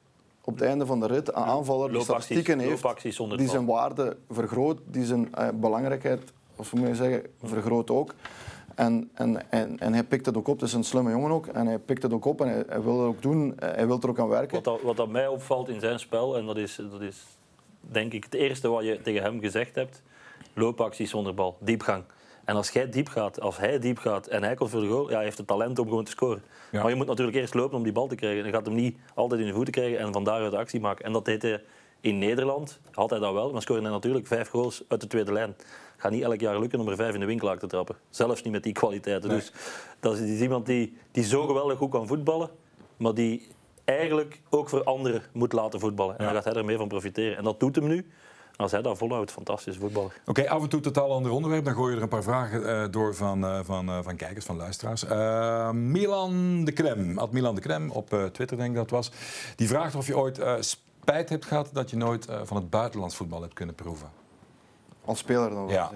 [SPEAKER 3] op het einde van de rit, een aanvaller die statistieken heeft, die zijn waarde vergroot, die zijn eh, belangrijkheid, of moet je zeggen, vergroot ook. En, en, en, en, hij pikt het ook op. Het is een slimme jongen ook. En hij pikt het ook op en hij, hij wil het ook doen. Hij wil er ook aan werken.
[SPEAKER 2] Wat, dat, wat dat mij opvalt in zijn spel, en dat is, dat is denk ik het eerste wat je tegen hem gezegd hebt, loopacties zonder bal, diepgang. En als jij diep gaat, als hij diep gaat en hij komt voor de goal, ja, hij heeft het talent om gewoon te scoren. Maar je moet natuurlijk eerst lopen om die bal te krijgen. Je gaat hem niet altijd in de voeten krijgen en van daaruit actie maken. En dat deed hij in Nederland, had hij dat wel, maar scoorde hij natuurlijk vijf goals uit de tweede lijn gaat niet elk jaar lukken om er vijf in de winkel te trappen. Zelfs niet met die kwaliteiten. Dus dat is iemand die, die zo geweldig goed kan voetballen, maar die eigenlijk ook voor anderen moet laten voetballen. En dan gaat hij er mee van profiteren. En dat doet hem nu. Als hij dat volhoudt, fantastisch voetballer.
[SPEAKER 1] Oké, af en toe totaal ander onderwerp. Dan gooi je er een paar vragen uh, door van, uh, van, uh, van kijkers, van luisteraars. Milan de Krem, at Milan de Krem, op Twitter denk ik dat was. Die vraagt of je ooit spijt hebt gehad dat je nooit van het buitenlands voetbal hebt kunnen proeven.
[SPEAKER 3] Als speler dan wel
[SPEAKER 1] ja.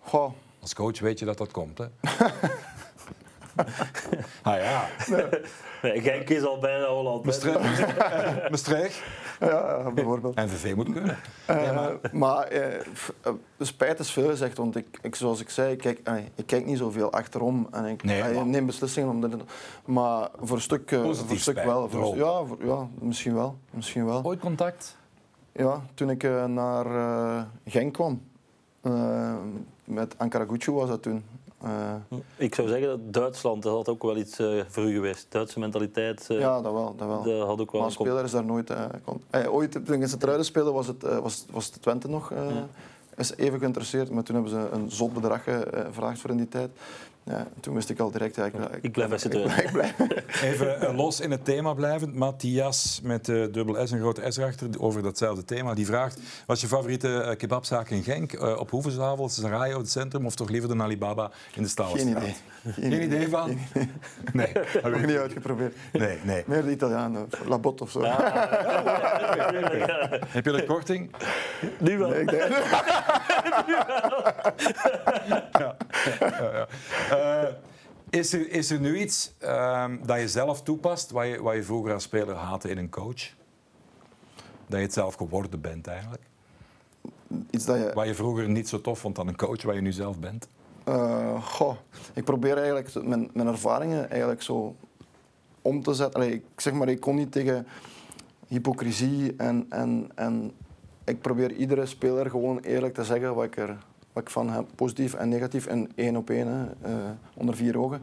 [SPEAKER 1] Goh. Als coach weet je dat dat komt, hè? ah ja.
[SPEAKER 2] Nee. Genk is al bijna Holland.
[SPEAKER 1] Maastricht. Maastricht.
[SPEAKER 3] Ja, bijvoorbeeld.
[SPEAKER 1] En VV moet kunnen.
[SPEAKER 3] Uh, maar maar uh, spijt is veel gezegd, want ik, ik, zoals ik zei, ik kijk, uh, ik kijk niet zoveel achterom. En ik nee, neem beslissingen om dit, Maar voor een stuk, voor een stuk wel. Voor, ja, voor, ja, misschien wel. Misschien wel.
[SPEAKER 1] Ooit contact?
[SPEAKER 3] Ja, toen ik uh, naar uh, Genk kwam. Uh, met Ankara Gucci was dat toen.
[SPEAKER 2] Ik zou zeggen dat Duitsland dat had ook wel iets voor u geweest. Duitse mentaliteit.
[SPEAKER 3] ja, dat wel. Dat wel.
[SPEAKER 2] Dat had ook wel
[SPEAKER 3] maar speler is daar nooit... ooit, toen ze spelen was het, was, was het Twente nog... Ja. is even geïnteresseerd, maar toen hebben ze een zot bedrag gevraagd voor in die tijd. Ja, toen wist ik al direct... Ja, ik,
[SPEAKER 2] ik, blijf bij zitten.
[SPEAKER 1] Even uh, los in het thema blijvend. Matthias met uh, dubbel S en grote S erachter over datzelfde thema. Die vraagt, wat is je favoriete uh, kebabzaak in Genk? Uh, op Hoevenzwavel, Sarajevo, het centrum of toch liever de Alibaba in de Staalstraat?
[SPEAKER 3] Geen
[SPEAKER 1] idee. Geen, Geen idee van? Geen idee.
[SPEAKER 3] Nee. Heb ik niet uitgeprobeerd.
[SPEAKER 1] Nee, nee.
[SPEAKER 3] Meer de Italianen, Labot of zo. Ja.
[SPEAKER 1] Heb je de korting?
[SPEAKER 2] Nu wel. Nee, ik denk...
[SPEAKER 1] ja. ja, ja. Uh, is, er, is er nu iets um, dat je zelf toepast, wat je, wat je vroeger als speler haatte in een coach? Dat je het zelf geworden bent eigenlijk?
[SPEAKER 3] Iets dat je...
[SPEAKER 1] Wat je vroeger niet zo tof vond aan een coach, waar je nu zelf bent?
[SPEAKER 3] Uh, goh, ik probeer eigenlijk mijn, mijn ervaringen eigenlijk zo om te zetten. Allee, ik zeg maar, ik kon niet tegen hypocrisie en, en, en ik probeer iedere speler gewoon eerlijk te zeggen wat ik er wat ik van hem positief en negatief en één op één, uh, onder vier ogen,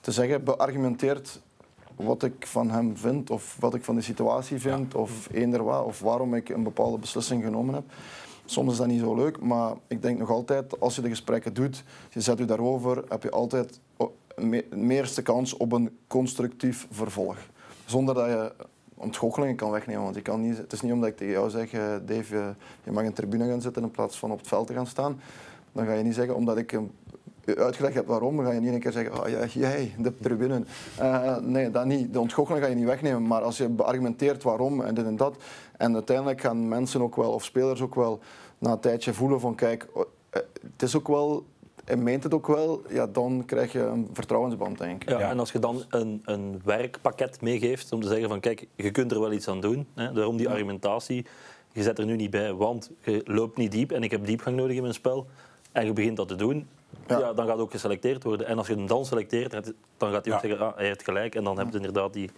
[SPEAKER 3] te zeggen, beargumenteerd wat ik van hem vind of wat ik van de situatie vind of eender wat of waarom ik een bepaalde beslissing genomen heb. Soms is dat niet zo leuk, maar ik denk nog altijd, als je de gesprekken doet, je zet je daarover, heb je altijd de meerste kans op een constructief vervolg. Zonder dat je ontgoochelingen kan wegnemen. Want je kan niet, het is niet omdat ik tegen jou zeg, uh, Dave, je mag in tribune gaan zitten in plaats van op het veld te gaan staan. Dan ga je niet zeggen, omdat ik uitgelegd heb waarom, dan ga je niet een keer zeggen, oh ja, jij, de tribune. Nee, dat niet. De ontgoocheling ga je niet wegnemen. Maar als je beargumenteert waarom en dit en dat, en uiteindelijk gaan mensen ook wel, of spelers ook wel, na een tijdje voelen van, kijk, oh, het is ook wel hij meent het ook wel, ja, dan krijg je een vertrouwensband, denk ik.
[SPEAKER 2] Ja, En als je dan een, een werkpakket meegeeft om te zeggen van kijk, je kunt er wel iets aan doen. Hè, daarom die argumentatie. Je zet er nu niet bij, want je loopt niet diep en ik heb diepgang nodig in mijn spel. En je begint dat te doen, ja. dan gaat ook geselecteerd worden. En als je hem dan selecteert, dan gaat hij ook zeggen, ah, hij heeft gelijk. En dan heb je inderdaad die...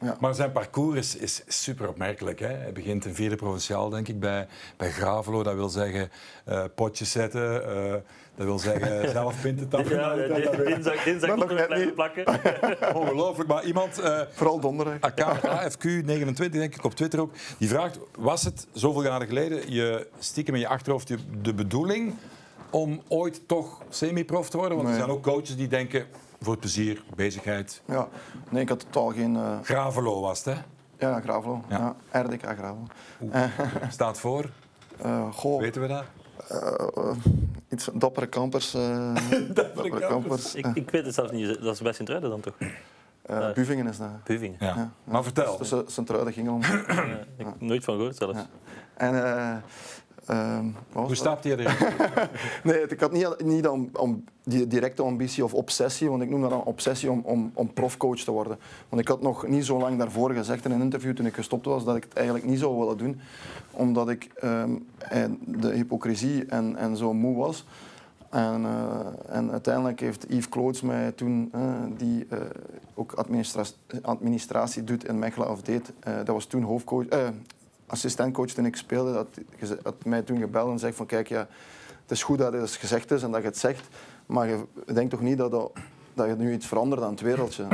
[SPEAKER 1] Ja. Maar zijn parcours is, is super opmerkelijk. Hè? Hij begint in vierde provinciaal, denk ik, bij, bij Gravelo. Dat wil zeggen uh, potjes zetten. Uh, dat wil zeggen zelf pinten tappen.
[SPEAKER 2] Ja, dinsdag, dinsdag nog een plakken.
[SPEAKER 1] Ongelooflijk. Maar iemand... Uh,
[SPEAKER 3] Vooral donderdag.
[SPEAKER 1] AFQ29, denk ik, op Twitter ook. Die vraagt, was het zoveel jaren geleden je stiekem in je achterhoofd de bedoeling om ooit toch semi-prof te worden? Want er zijn ook coaches die denken voor plezier, bezigheid.
[SPEAKER 3] Ja, nee, ik had totaal geen. Uh...
[SPEAKER 1] Gravelo was het, hè?
[SPEAKER 3] Ja, Gravelo. Ja. ja RDK Gravelo.
[SPEAKER 1] Staat voor? Uh, goh. Weten we dat? Uh,
[SPEAKER 3] iets dappere kampers.
[SPEAKER 1] dappere kampers.
[SPEAKER 2] Ik, ik, weet het zelfs niet. Dat is bij Sint-Truiden dan toch?
[SPEAKER 3] Uh, Buvingen is dat.
[SPEAKER 2] Buvingen.
[SPEAKER 1] Ja. ja. Maar vertel.
[SPEAKER 3] Dus tussen Sint-Truiden ging om.
[SPEAKER 2] ik heb nooit van gehoord zelfs.
[SPEAKER 3] En
[SPEAKER 1] Ehm, Hoe stapte je erin?
[SPEAKER 3] nee, ik had niet, niet om, om die directe ambitie of obsessie, want ik noem dat een obsessie om, om, om profcoach te worden. Want ik had nog niet zo lang daarvoor gezegd in een interview toen ik gestopt was dat ik het eigenlijk niet zou willen doen, omdat ik um, de hypocrisie en, en zo moe was. En, uh, en uiteindelijk heeft Yves Kloots mij toen, uh, die uh, ook administratie, administratie doet in Mechelen of deed, dat was toen hoofdcoach, assistentcoach toen ik speelde, dat, had mij toen gebeld en zei van kijk, ja, het is goed dat het gezegd is en dat je het zegt, maar je denkt toch niet dat, dat, dat je nu iets verandert aan het wereldje.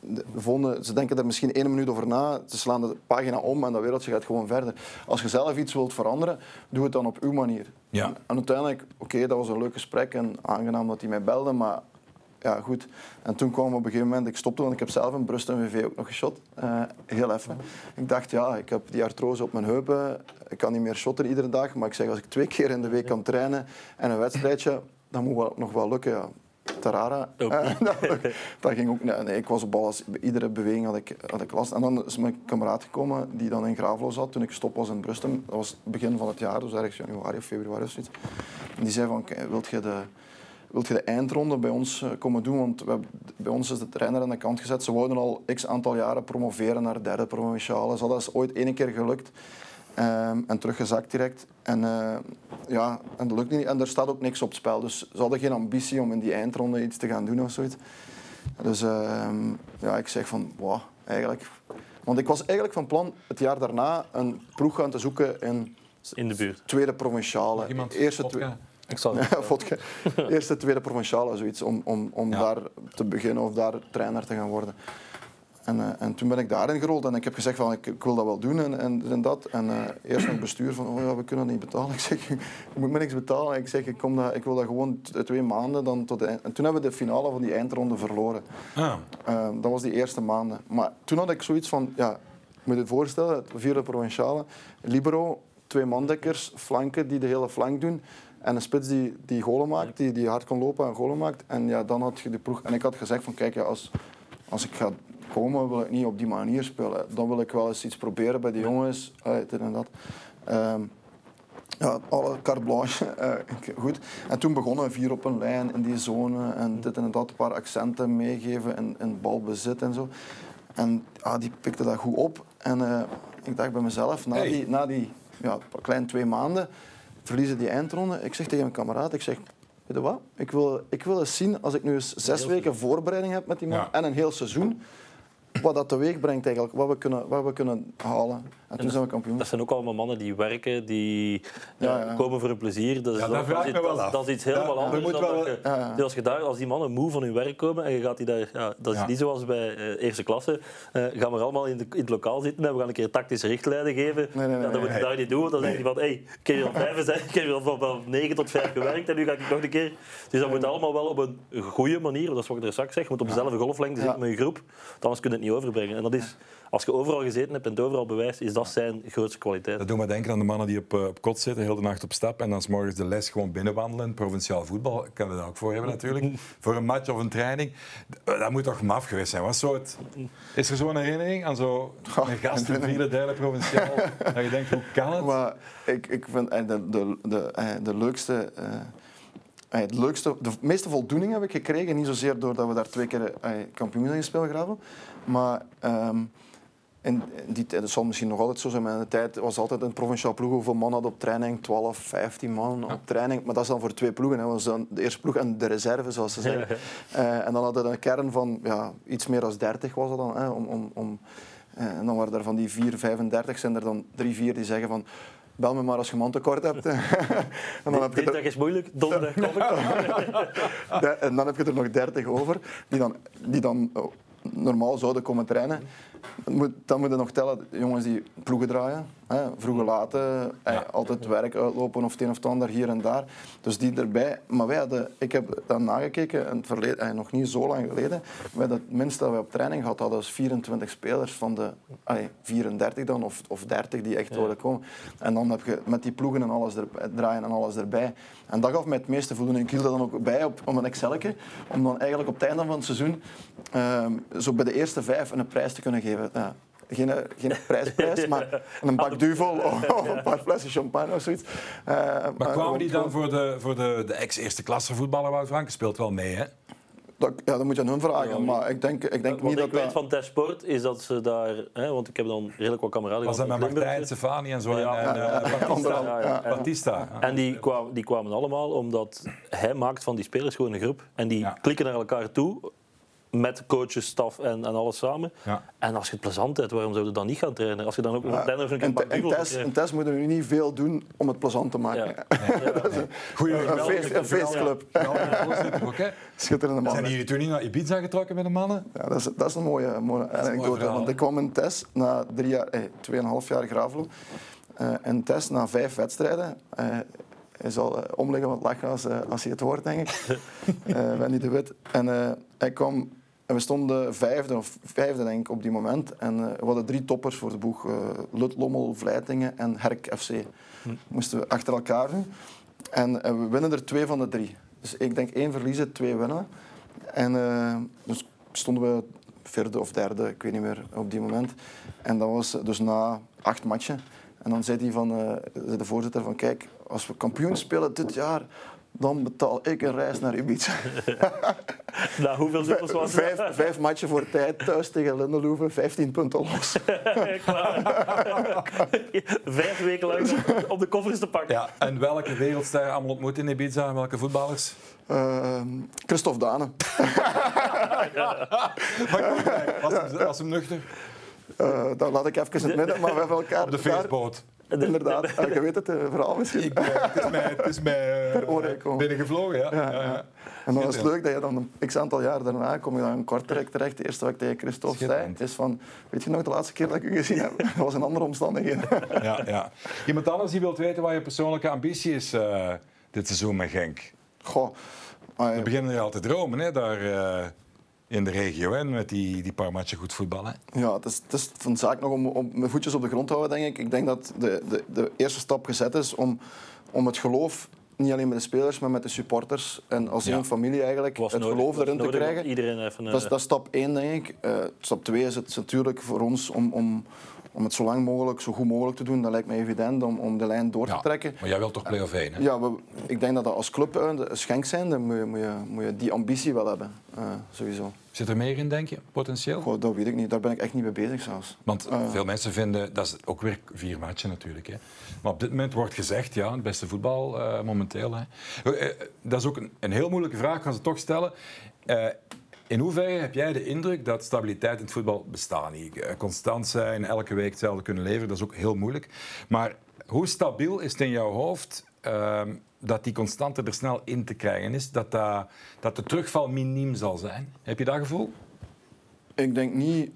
[SPEAKER 3] De volgende, ze denken er misschien één minuut over na, ze slaan de pagina om en dat wereldje gaat gewoon verder. Als je zelf iets wilt veranderen, doe het dan op uw manier.
[SPEAKER 1] Ja. En,
[SPEAKER 3] en uiteindelijk, oké, dat was een leuk gesprek en aangenaam dat hij mij belde, maar ja, goed. En toen kwam op een gegeven moment, ik stopte, want ik heb zelf een brust en VV ook nog geschot. Uh, heel even. Ik dacht, ja, ik heb die artrose op mijn heupen. Ik kan niet meer shotten iedere dag. Maar ik zeg, als ik twee keer in de week kan trainen en een wedstrijdje, dan moet wel, nog wel lukken. Ja. Tarara. Uh, dat, ging ook, nee, ik was op alles. Iedere beweging had ik, had ik last. En dan is mijn kameraad gekomen die dan in Gravelo zat toen ik gestopt was in Brustem. Dat was het begin van het jaar, dus ergens januari of februari of zoiets. En die zei van, wilt je de wilt je de eindronde bij ons eh, komen doen? Want we, bij ons is de trainer aan de kant gezet. Ze wouden al x aantal jaren promoveren naar derde provinciale. dat is ooit één keer gelukt. Um, en teruggezakt direct. En, uh, ja, en dat lukt niet. En er staat ook niks op het spel. Dus ze hadden geen ambitie om in die eindronde iets te gaan doen of zoiets. Dus uh, ja, ik zeg van, wow, eigenlijk... Want ik was eigenlijk van plan het jaar daarna een ploeg gaan te zoeken in...
[SPEAKER 2] In de buurt.
[SPEAKER 3] Tweede provinciale.
[SPEAKER 1] Eerste, twee,
[SPEAKER 3] ik zal ja, vodka. Eerste, tweede provinciale, zoiets, om, om, om daar te beginnen of daar trainer te gaan worden. En, uh, en toen ben ik daarin gerold en ik heb gezegd van ik, ik wil dat wel doen en, en, en dat. En uh, eerst nog bestuur van oh ja, we kunnen dat niet betalen. Ik zeg, ik moet me niks betalen. Ik zeg, ik, kom dat, ik wil dat gewoon twee maanden dan tot de En toen hebben we de finale van die eindronde verloren.
[SPEAKER 1] Ah.
[SPEAKER 3] Uh, dat was die eerste maanden. Maar toen had ik zoiets van, ja, je moet je voorstellen, het vierde provinciale, libero, twee mandekkers, flanken die de hele flank doen. En een spits die, die golen maakt, die, die hard kan lopen en golen maakt. En ja, dan had je de ploeg... En ik had gezegd van, kijk, ja, als, als ik ga komen, wil ik niet op die manier spelen. Dan wil ik wel eens iets proberen bij de jongens, uh, dit en dat. Um, ja, alle carte blanche, uh, goed. En toen begonnen we vier op een lijn in die zone en dit en dat, een paar accenten meegeven in, in balbezit en zo. En ja, die pikte dat goed op. En uh, ik dacht bij mezelf, na die, na die ja, klein twee maanden, verliezen die eindronde. Ik zeg tegen mijn kameraad, ik zeg, weet je wat, ik wil, ik wil eens zien, als ik nu eens zes weken voorbereiding heb met die man en een heel seizoen, wat dat teweeg brengt eigenlijk, wat we kunnen, wat we kunnen halen. En toen zijn we kampioen.
[SPEAKER 2] Dat zijn ook allemaal mannen die werken, die ja, ja. komen voor hun plezier. Dat is, dat, dat, is, dat, dat is iets helemaal anders. Dan wel, je, als, je daar, als die mannen moe van hun werk komen en je gaat die daar... Ja, dat is niet zoals bij uh, eerste klasse. Uh, gaan we allemaal in, de, in, het lokaal zitten en we gaan een keer tactische richtlijnen geven.
[SPEAKER 3] Nee, nee,
[SPEAKER 2] nee, dat moet je daar niet doen. Dan zeg je van, hey, ik heb hier al vijf zijn, ik heb hier al van, 9 tot 5 gewerkt en nu ga ik nog een keer... Dus dat moet allemaal wel op een goede manier, dat is wat ik er straks zeg, moet op dezelfde golflengte zitten met je groep. Anders kun je het niet overbrengen. En dat is als je overal gezeten hebt en het overal bewijst, is dat zijn grootste kwaliteit.
[SPEAKER 1] Dat doet me denken aan de mannen die op, eh, op kot zitten, heel de nacht op stap en dan s morgens de les gewoon binnenwandelen. Provinciaal voetbal kan we daar ook voor hebben natuurlijk. voor een match of een training. Dat moet toch maf geweest zijn? Was zo het... Is er zo'n herinnering aan zo'n gast in vierde, derde provinciaal? dat je denkt, hoe kan het?
[SPEAKER 3] Maar ik, ik vind eh, de, de, de, eh, de leukste... Uh, het leukste, de meeste voldoening heb ik gekregen. Niet zozeer doordat we daar twee keer kampioen zijn gespeeld graven. Maar um, in die tijd, dat zal misschien nog altijd zo zijn, maar in de tijd was altijd een provinciaal ploeg. Hoeveel man had op training? 12, 15 man op training. Maar dat is dan voor twee ploegen. Hè. Dat was dan de eerste ploeg en de reserve, zoals ze zeggen. Uh, en dan hadden we een kern van ja, iets meer dan 30 was dat dan. Hè, om, om, om, uh, en dan waren er van die 4, 35 zijn er dan drie, vier die zeggen van bel me maar als je man tekort hebt. en
[SPEAKER 2] dan heb je is moeilijk, donderdag kom ik.
[SPEAKER 3] en dan heb je er nog 30 over, die dan, die dan oh, normaal zouden komen trainen. Dan moet je nog tellen, jongens die ploegen draaien, hè, vroege laten, altijd werk uitlopen of het een of het ander hier en daar. Dus die erbij. Maar wij hadden, ik heb dan nagekeken, in het verleden, nog niet zo lang geleden, wij het minste dat we op training gehad hadden, was 24 spelers van de 34 dan, of, of 30 die echt ja. komen. En dan heb je met die ploegen en alles er, draaien en alles erbij. En dat gaf mij het meeste voldoening. Ik hield dat dan ook bij op, om een Excelke, om dan eigenlijk op het einde van het seizoen ehm, zo bij de eerste vijf een prijs te kunnen geven. Ja geen, geen prijsprijs, maar een bak duvel of een paar flessen champagne of zoiets.
[SPEAKER 1] Uh, maar kwamen die dan voor de, voor de, de ex-eerste klasse voetballer Wout Franke? Speelt wel mee, hè?
[SPEAKER 3] Dat, ja, dat moet je aan hun vragen. Maar ik denk, ik denk niet
[SPEAKER 2] dat
[SPEAKER 3] ik weet
[SPEAKER 2] van Tesport is dat ze daar... Hè, want ik heb dan redelijk wat kameraden
[SPEAKER 1] Was dat met Martijn, Stefani en zo? Ja, en, en, en, Batista. Batista.
[SPEAKER 2] En die kwamen, die kwamen allemaal omdat hij maakt van die spelers gewoon een groep. En die klikken naar elkaar toe met coaches, staf en, en alles samen. Ja. En als je het plezant hebt, waarom zou je dan niet gaan trainen? Als je dan ook ja. een een
[SPEAKER 3] en, en, test, een test moeten we niet veel doen om het plezant te maken. Ja. Ja. Goeie, een, feest, een feestclub.
[SPEAKER 1] Schitterende man. Zijn jullie toen niet naar Ibiza getrokken met de mannen?
[SPEAKER 3] Ja, dat is, dat is een mooie, mooie anekdote. Want ik kwam in test na drie jaar, eh, tweeënhalf jaar Gravelo. Uh, en test na vijf wedstrijden. Uh, hij zal uh, omleggen wat lachen als, als hij het hoort, denk ik. uh, Wendy de Wit. En hij kwam en we stonden vijfde of vijfde denk ik op die moment. En uh, we hadden drie toppers voor de boeg. Uh, Lut, Lommel, Vleitingen en Herk FC. Hm. Moesten we achter elkaar doen. En uh, we winnen er twee van de drie. Dus ik denk één verliezen, twee winnen. En dus stonden we vierde of derde, ik weet niet meer, op die moment. En dat was dus na acht matchen. En dan zei, hij van, de voorzitter van, kijk, als we kampioen spelen dit jaar, dan betaal ik een reis naar Ibiza.
[SPEAKER 2] nou, hoeveel zippels was
[SPEAKER 3] vijf, vijf matchen voor tijd thuis tegen Lindeloeven, 15 punten los.
[SPEAKER 2] vijf weken lang om de koffers te pakken.
[SPEAKER 1] Ja, en welke wereldster allemaal ontmoet in Ibiza? Welke voetballers?
[SPEAKER 3] Uh, Christophe Dane.
[SPEAKER 1] was, hem, was hem nuchter?
[SPEAKER 3] Uh, dat laat ik even in het midden, maar we hebben elkaar...
[SPEAKER 1] Op de feestboot.
[SPEAKER 3] Inderdaad, je weet het uh, verhaal misschien. Ik,
[SPEAKER 1] uh, het is mij, het is mij uh, binnengevlogen, ja. Ja, ja.
[SPEAKER 3] En dan is het leuk dat je dan een x aantal jaar daarna kom je dan in Kortrijk terecht. De eerste wat ik tegen Christophe zei, is van, weet je nog de laatste keer dat ik u gezien heb? Dat was een andere omstandigheden.
[SPEAKER 1] ja, ja. Iemand anders die wilt weten wat je persoonlijke ambitie is dit seizoen met Genk?
[SPEAKER 3] Goh.
[SPEAKER 1] We beginnen je al te dromen, hè, daar in de regio hè, met die, die paar matchen goed voetballen.
[SPEAKER 3] Ja, het is, het is van zaak nog om, om mijn voetjes op de grond te houden, denk ik. Ik denk dat de, de, de eerste stap gezet is om, om het geloof niet alleen met de spelers, maar met de supporters en als ja. een familie eigenlijk het geloof erin te krijgen.
[SPEAKER 2] Iedereen even,
[SPEAKER 3] dat, is, dat is stap één, denk ik. Uh, stap twee is het natuurlijk voor ons om, om, om het zo lang mogelijk, zo goed mogelijk te doen. Dat lijkt me evident om, om de lijn door te trekken.
[SPEAKER 1] Maar jij wilt toch play-off 1, hè?
[SPEAKER 3] Ja, we, ik denk dat dat als club een schenk zijn, dan moet je, moet je, moet je die ambitie wel hebben, uh, sowieso.
[SPEAKER 1] Zit er meer in, denk je, potentieel?
[SPEAKER 3] Goh, dat weet ik niet. Daar ben ik echt niet mee bezig zelfs.
[SPEAKER 1] Want uh, veel mensen vinden, dat is ook weer vier matchen natuurlijk. Hè. Maar op dit moment wordt gezegd, ja, het beste voetbal uh, momenteel. Hè. Dat is ook een, een heel moeilijke vraag, gaan ze toch stellen. In hoeverre heb jij de indruk dat stabiliteit in het voetbal bestaat niet? Eh, constant zijn, elke week hetzelfde kunnen leveren, dat is ook heel moeilijk. Maar hoe stabiel is het in jouw hoofd uh, dat die constante er snel in te krijgen is? Dat, dat, dat de terugval miniem zal zijn? Heb je dat gevoel?
[SPEAKER 3] Ik denk niet.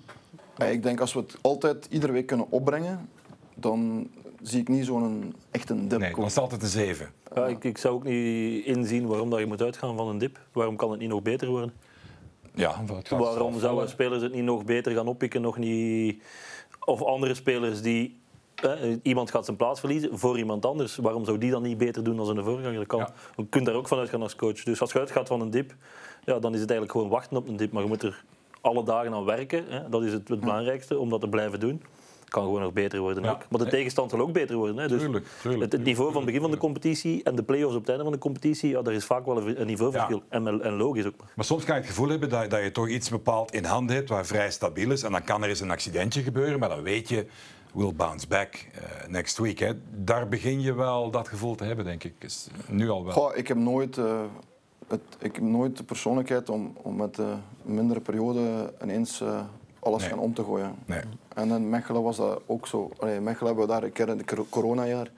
[SPEAKER 3] Ik denk als we het altijd iedere week kunnen opbrengen, dan zie ik niet zo'n echt een dip
[SPEAKER 1] nee, dan is altijd een 7.
[SPEAKER 2] Ja, ik, ik, zou ook niet inzien waarom dat je moet uitgaan van een dip. Waarom kan het niet nog beter worden?
[SPEAKER 1] Ja,
[SPEAKER 2] Waarom zouden spelers het niet nog beter gaan oppikken? Nog niet... Of andere spelers die iemand gaat zijn plaats verliezen voor iemand anders. Waarom zou die dan niet beter doen dan zijn voorganger? kan. Je kunt daar ook van uitgaan als coach. Dus als je uitgaat van een dip, ja, dan is het eigenlijk gewoon wachten op een dip. Maar je moet er alle dagen aan werken. Hè. Dat is het, het belangrijkste, om dat te blijven doen. Kan gewoon nog beter worden. Ook. Maar de tegenstand zal ook beter worden. Hè. Dus
[SPEAKER 1] tuurlijk, tuurlijk,
[SPEAKER 2] het, niveau van het begin van de competitie en de play-offs op het einde van de competitie, ja, daar is vaak wel een niveauverschil. En, en, logisch ook.
[SPEAKER 1] Maar soms kan je het gevoel hebben dat, dat je toch iets bepaald in handen hebt waar vrij stabiel is. En dan kan er eens een accidentje gebeuren, maar dan weet je will bounce back uh, next week. Hè. Daar begin je wel dat gevoel te hebben, denk ik. Is nu al wel.
[SPEAKER 3] Goh, ik heb nooit uh, het, ik heb nooit de persoonlijkheid om, om met een mindere periode ineens uh, alles nee. gaan om te gooien.
[SPEAKER 1] Nee.
[SPEAKER 3] En in Mechelen was dat ook zo. Allee, Mechelen hebben we daar een keer in het coronajaar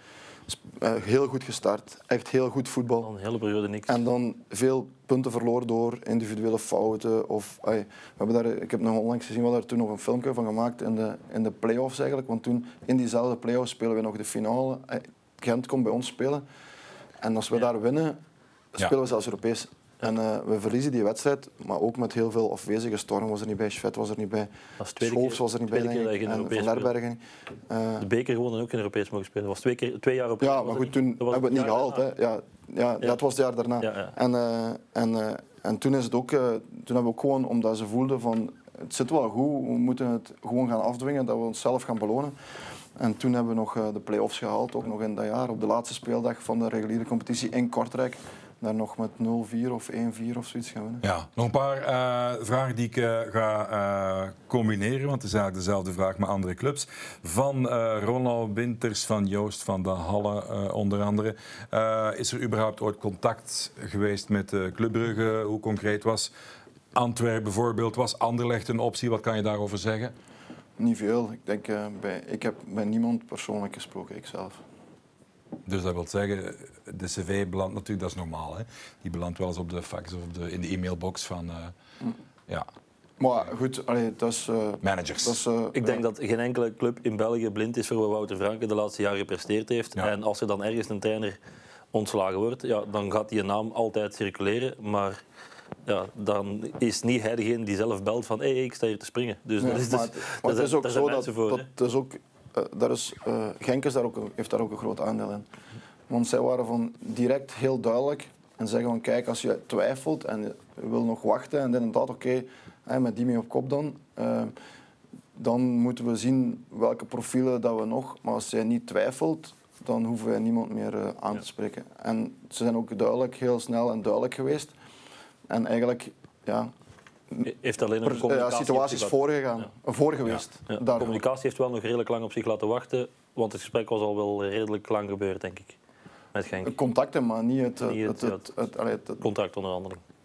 [SPEAKER 3] uh, heel goed gestart. Echt heel goed voetbal.
[SPEAKER 2] Al een hele periode niks.
[SPEAKER 3] En dan veel punten verloren door individuele fouten. Of, allee, we hebben daar, ik heb nog onlangs gezien, we daar toen nog een filmpje van gemaakt in de, in de play-offs eigenlijk. Want toen in diezelfde play-offs spelen we nog de finale. Gent komt bij ons spelen. En als we ja. daar winnen, spelen we zelfs Europees. En uh, we verliezen die wedstrijd, maar ook met heel veel afwezige. Storm was er niet bij, Schvet was er niet bij, Schoofs was er niet bij, denk ik, en Van Lerbergen.
[SPEAKER 2] Uh, de beker gewonnen ook in Europees mogen spelen. Dat was twee, keer, twee jaar op
[SPEAKER 3] Ja, maar goed, toen hebben we het niet gehaald. Hè. Ja, ja, ja. Dat was het jaar daarna. Ja. En, uh, en, en toen is het ook, toen hebben we ook gewoon, omdat ze voelden van het zit wel goed, we moeten het gewoon gaan afdwingen, dat we onszelf gaan belonen. En toen hebben we nog de play-offs gehaald, ook nog in dat jaar, op de laatste speeldag van de reguliere competitie in Kortrijk daar nog met 0-4 of 1-4 of zoiets gaan winnen.
[SPEAKER 1] Ja, nog een paar uh, vragen die ik uh, ga uh, combineren, want het is eigenlijk dezelfde vraag met andere clubs. Van Ronald Winters, van Joost van de Halle onder andere. is er überhaupt ooit contact geweest met Club Brugge? Hoe concreet was Antwerpen bijvoorbeeld? Was Anderlecht een optie? Wat kan je daarover zeggen?
[SPEAKER 3] Niet veel. Ik, denk, bij, ik heb bij niemand persoonlijk gesproken, ikzelf.
[SPEAKER 1] Dus dat wil zeggen, de cv belandt natuurlijk, dat is normaal. Hè? Die belandt wel eens op de fax of de, in de e-mailbox van. Uh, mm. ja.
[SPEAKER 3] Maar goed, allee, dat is... Uh,
[SPEAKER 1] Managers.
[SPEAKER 3] Dat is, uh,
[SPEAKER 2] ik denk dat geen enkele club in België blind is voor wat Wouter Franke de laatste jaren gepresteerd heeft. Ja. En als er dan ergens een trainer ontslagen wordt, ja, dan gaat die naam altijd circuleren. Maar ja, dan is niet hij degene die zelf belt van hé, hey, ik sta hier te springen. Dus
[SPEAKER 3] nee,
[SPEAKER 2] dat is,
[SPEAKER 3] maar, dus, het is ook zo dat, voor, dat is ook uh, daar is, uh, Genk is daar ook, heeft daar ook een groot aandeel in. Want zij waren van direct heel duidelijk en zeggen van kijk, als je twijfelt en je wil nog wachten en inderdaad oké, okay, met die mee op kop dan, uh, dan moeten we zien welke profielen dat we nog, maar als jij niet twijfelt, dan hoeven wij niemand meer uh, aan te spreken. En ze zijn ook duidelijk, heel snel en duidelijk geweest. En eigenlijk, ja,
[SPEAKER 2] heeft alleen een
[SPEAKER 3] communicatie... Ja, situaties voorgegaan, ja. voor geweest.
[SPEAKER 2] Ja. De communicatie heeft wel nog redelijk lang op zich laten wachten, want het gesprek was al wel redelijk lang gebeurd, denk ik. Met Genk.
[SPEAKER 3] Contacten, maar niet het...
[SPEAKER 2] Niet het, het, het.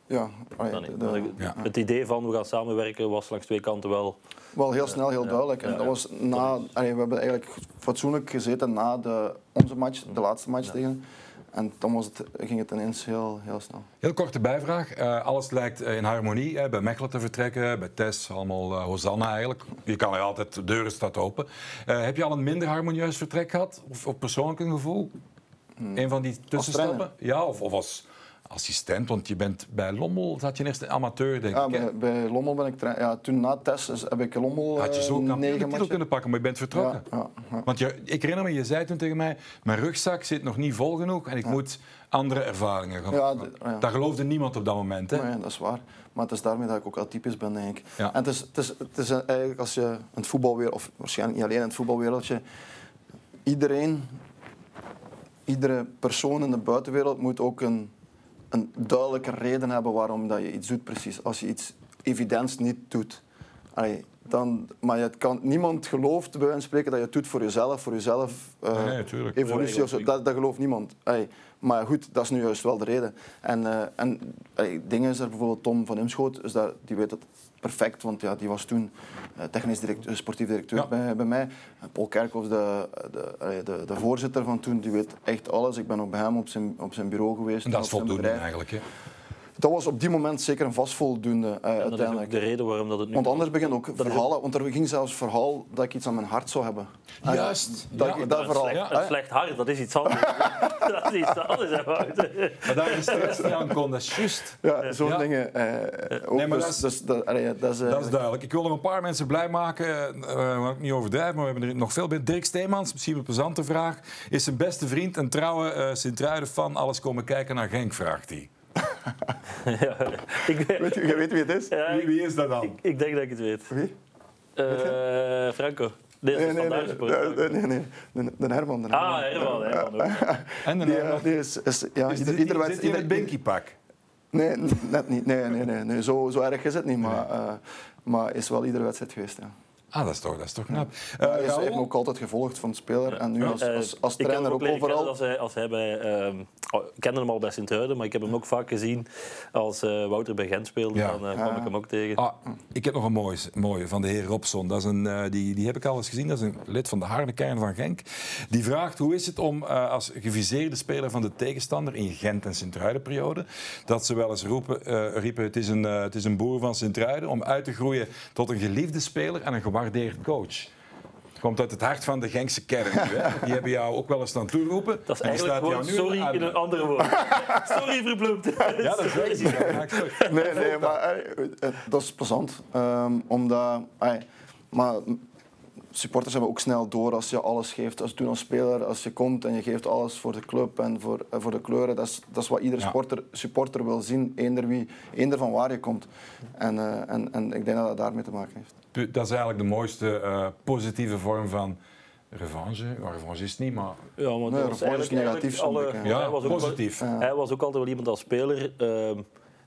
[SPEAKER 3] Ja,
[SPEAKER 2] de, ja, Het idee van we gaan samenwerken was langs twee kanten wel...
[SPEAKER 3] Wel heel snel, heel duidelijk. En dat was na, allee, we hebben eigenlijk fatsoenlijk gezeten na de, onze match, de laatste match tegen en dan was het, ging het ineens heel, heel snel.
[SPEAKER 1] Heel korte bijvraag. Uh, alles lijkt in harmonie. Hè, bij Mechelen te vertrekken, bij Tess allemaal uh, Hosanna eigenlijk. Je kan er altijd, de deuren staat open. Uh, heb je al een minder harmonieus vertrek gehad? Of, of persoonlijk een gevoel? Hmm. Een van die tussenstappen? Ja, of, of als assistent? Want je bent bij Lommel, zat je eerst een amateur, denk
[SPEAKER 3] ja,
[SPEAKER 1] ik.
[SPEAKER 3] Bij, bij, Lommel ben ik... Ja, toen na test heb ik Lommel
[SPEAKER 1] Had je zo
[SPEAKER 3] negen
[SPEAKER 1] titel kunnen pakken, maar je bent vertrokken.
[SPEAKER 3] Ja, ja,
[SPEAKER 1] Want je, ik herinner me, je zei toen tegen mij, mijn rugzak zit nog niet vol genoeg en ik moet andere ervaringen gaan.
[SPEAKER 3] Ja,
[SPEAKER 1] ja. Dat geloofde niemand op dat moment. Hè?
[SPEAKER 3] Nee, dat is waar. Maar het is daarmee dat ik ook atypisch ben, denk ik. En het is, het, is, het is eigenlijk als je in het voetbalwereld, of waarschijnlijk niet alleen in het voetbalwereldje, iedereen, iedere persoon in de buitenwereld moet ook een een duidelijke reden hebben waarom dat je iets doet precies. Als je iets evident niet doet. Allee, dan, maar je kan, niemand gelooft bij wijze van spreken dat je het doet voor jezelf, voor jezelf uh,
[SPEAKER 1] nee,
[SPEAKER 3] evolutie of zo. Dat, dat gelooft niemand. Allee, maar goed, dat is nu juist wel de reden. En, uh, en allee, dingen is er bijvoorbeeld Tom van Imschoot, dus dat, die weet het perfect, want ja, die was toen uh, technisch directeur, sportief directeur ja. bij, bij mij. Paul Kerkhoff, de, de, de, de, voorzitter van toen, die weet echt alles. Ik ben ook bij hem op zijn, op zijn bureau geweest.
[SPEAKER 1] En dat is voldoende eigenlijk, hè?
[SPEAKER 3] Dat was op die moment zeker een vastvoldoende uh, ja, uiteindelijk.
[SPEAKER 2] de reden waarom dat het nu...
[SPEAKER 3] Want anders begint ook verhalen, want er ging zelfs verhaal dat ik iets aan mijn hart zou hebben.
[SPEAKER 1] Juist.
[SPEAKER 3] Dat, ja, dat, verhaal.
[SPEAKER 2] Ja. Een slecht hart, dat is iets anders. dat is iets anders, hè,
[SPEAKER 1] Maar daar is stress aan kon, dat is juist.
[SPEAKER 3] Ja, zo'n ja. dingen. Uh, nee, maar dus, dat, is, dus, dat, allee, dat, is, uh,
[SPEAKER 1] dat is duidelijk. Ik wil nog een paar mensen blij maken, uh, waar ik niet overdrijf, maar we hebben er nog veel bij. Dirk Steemans, misschien een plezante vraag. Is zijn beste vriend en trouwe uh, Sint-Truiden-fan alles komen kijken naar Genk, vraagt hij.
[SPEAKER 2] Ja, ik weet,
[SPEAKER 3] weet, je weet wie het is?
[SPEAKER 1] Ja, wie, wie, is dat dan?
[SPEAKER 2] Ik, ik, denk dat ik het weet.
[SPEAKER 3] Wie?
[SPEAKER 2] Uh, Franco.
[SPEAKER 3] Nee, nee, nee, nee, nee, nee, de, de Herman. De
[SPEAKER 2] ah, Herman, Herman ook.
[SPEAKER 1] En de
[SPEAKER 3] Herman? Die, is, is, ja,
[SPEAKER 1] is ieder, ieder, zit in het binky-pak?
[SPEAKER 3] Nee, net niet. Nee, nee, nee, nee. Zo, zo erg is het niet, maar, uh, maar is wel iedere wedstrijd geweest, ja.
[SPEAKER 1] Ah, dat is toch, dat is toch knap.
[SPEAKER 3] Uh, hij heeft me ook altijd gevolgd van de speler en nu als, als, als trainer ook, ook overal.
[SPEAKER 2] Als hij, als hij bij, uh, ik kende hem al bij Sint-Truiden, maar ik heb hem ook vaak gezien als uh, Wouter bij Gent speelde. Ja. Dan uh, kwam ik hem ook tegen.
[SPEAKER 1] Ah, ik heb nog een mooie, mooie van de heer Robson. Dat is een, die, die heb ik al eens gezien. Dat is een lid van de harde kern van Genk. Die vraagt hoe is het om als geviseerde speler van de tegenstander in Gent en Sint-Truiden-periode, dat ze wel eens roepen, riepen het is, een, het is een boer van Sint-Truiden, om uit te groeien tot een geliefde speler en een gewaardeerd coach komt uit het hart van de Gengse kern. Hè? Die hebben jou ook wel eens aan toeroepen.
[SPEAKER 2] Dat is eigenlijk gewoon sorry in een andere woord. sorry verblumd.
[SPEAKER 1] ja, dat is
[SPEAKER 3] het. Nee, nee, maar dat is plezant. Um, omdat... maar supporters hebben ook snel door als je alles geeft. Als toen als speler, als je komt en je geeft alles voor de club en voor, voor de kleuren. Dat is, dat is wat iedere sporter, supporter wil zien, eender, wie, eender van waar je komt. En, uh, en, en ik denk dat dat daarmee te maken heeft
[SPEAKER 1] dat is eigenlijk de mooiste uh, positieve vorm van revanche. Ja, revanche is het niet, maar...
[SPEAKER 3] Ja, maar nee, is negatief. Alle,
[SPEAKER 1] ja, hij was positief.
[SPEAKER 2] Wel, hij was ook altijd wel iemand als speler... Uh,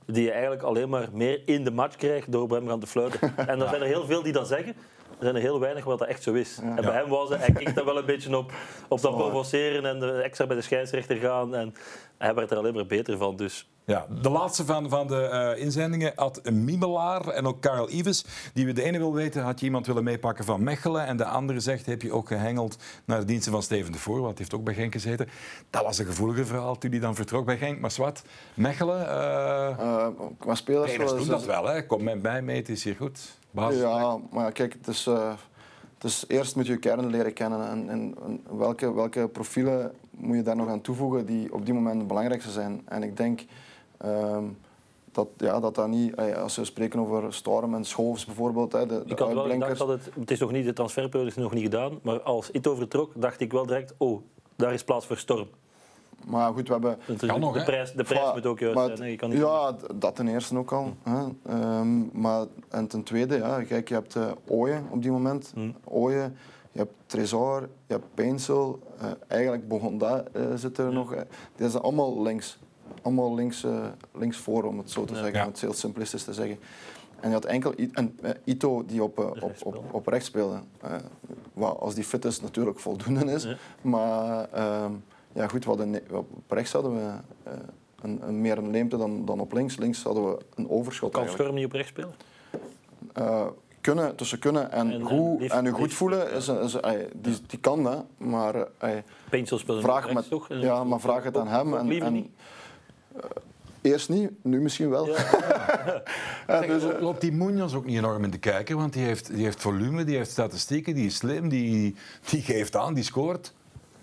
[SPEAKER 2] die je eigenlijk alleen maar meer in de match krijgt door bij hem gaan te fluiten. En er zijn er heel veel die dat zeggen. Er zijn er heel weinig wat dat echt zo is. En bij hem was hij, hij keek daar wel een beetje op, op dat provoceren en de extra bij de scheidsrechter gaan. En hij werd er alleen maar beter van. Dus
[SPEAKER 1] ja, de laatste van, van de uh, inzendingen had Mimelaar en ook Karel Ives. Die we de ene wil weten, had je iemand willen meepakken van Mechelen. En de andere zegt, heb je ook gehengeld naar de diensten van Steven de Voer, want heeft ook bij Genk gezeten. Dat was een gevoelige verhaal toen hij dan vertrok bij Genk. Maar wat, Mechelen... Uh,
[SPEAKER 3] uh, qua spelers...
[SPEAKER 1] Doen dat wel, hè. Kom met mij mee, het is hier goed.
[SPEAKER 3] Basis ja, maar kijk, het is... Dus eerst moet je je kern leren kennen en, en, welke, welke profielen moet je daar nog aan toevoegen die op die moment het belangrijkste zijn. En ik denk Um, dat, ja, dat dat niet, als we spreken over Storm en Schoofs bijvoorbeeld, hè, de, de
[SPEAKER 2] ik had wel gedacht dat het, het is nog niet, de transferperiode is nog niet gedaan, maar als Ito vertrok, dacht ik wel direct, oh, daar is plaats voor Storm.
[SPEAKER 3] Maar goed, we hebben...
[SPEAKER 2] kan nog, de prijs, de prijs moet ook juist zijn. je kan niet
[SPEAKER 3] ja, dat ten eerste ook al. Hè. Um, maar, en ten tweede, ja, kijk, je hebt uh, Ooyen op die moment. Hmm. Ooyen, je hebt Tresor, je hebt Painsel. Uh, eigenlijk Bogonda uh, zit er nog. Die zijn allemaal links allemaal links, uh, links voor, om het zo te zeggen, om het heel simplistisch te zeggen. En je had enkel en, uh, Ito die op, uh, op, op, op, rechts speelde. wat als die fit is natuurlijk voldoende is. Maar ehm, ja, goed, hadden, op rechts hadden we een, een, meer een leemte dan, dan op links. Links hadden we een overschot.
[SPEAKER 2] Kan Schurm niet op rechts spelen?
[SPEAKER 3] kunnen, tussen kunnen en, en goed, en, je goed voelen, is, is, is, die, die kan dat, maar uh, vraag, met, toch? Ja, maar vraag het aan hem. En, en, eerst niet, nu misschien wel. Ja.
[SPEAKER 1] ja, dus, uh, loopt die Munoz ook niet enorm in de kijker? Want die heeft, die heeft volume, die heeft statistieken, die is slim, die, die geeft aan, die scoort.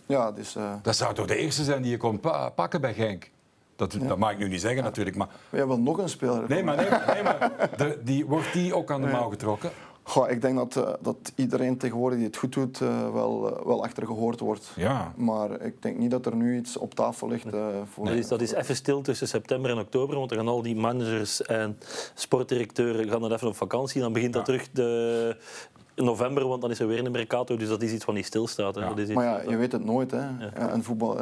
[SPEAKER 3] Ja, dus,
[SPEAKER 1] uh... Dat zou toch de eerste zijn die je kon pa pakken bij Genk? Dat, ja. dat mag ik nu niet zeggen natuurlijk. Maar...
[SPEAKER 3] We hebben nog een speler.
[SPEAKER 1] Nee, maar, nee, nee, maar de, die, wordt die ook aan de mouw getrokken?
[SPEAKER 3] Goh, ik denk dat, uh, dat iedereen tegenwoordig die het goed doet uh, wel, uh, wel achter gehoord wordt.
[SPEAKER 1] Ja.
[SPEAKER 3] Maar ik denk niet dat er nu iets op tafel ligt. voor
[SPEAKER 2] nee, dat is even stil tussen september en oktober, want dan gaan al die managers en sportdirecteuren gaan dan even op vakantie. Dan begint dat terug de, november, want dan is er weer een Mercato, dus dat is iets wat niet stilstaat.
[SPEAKER 3] Ja. maar ja, je weet het nooit. Hè. Ja. En voetbal,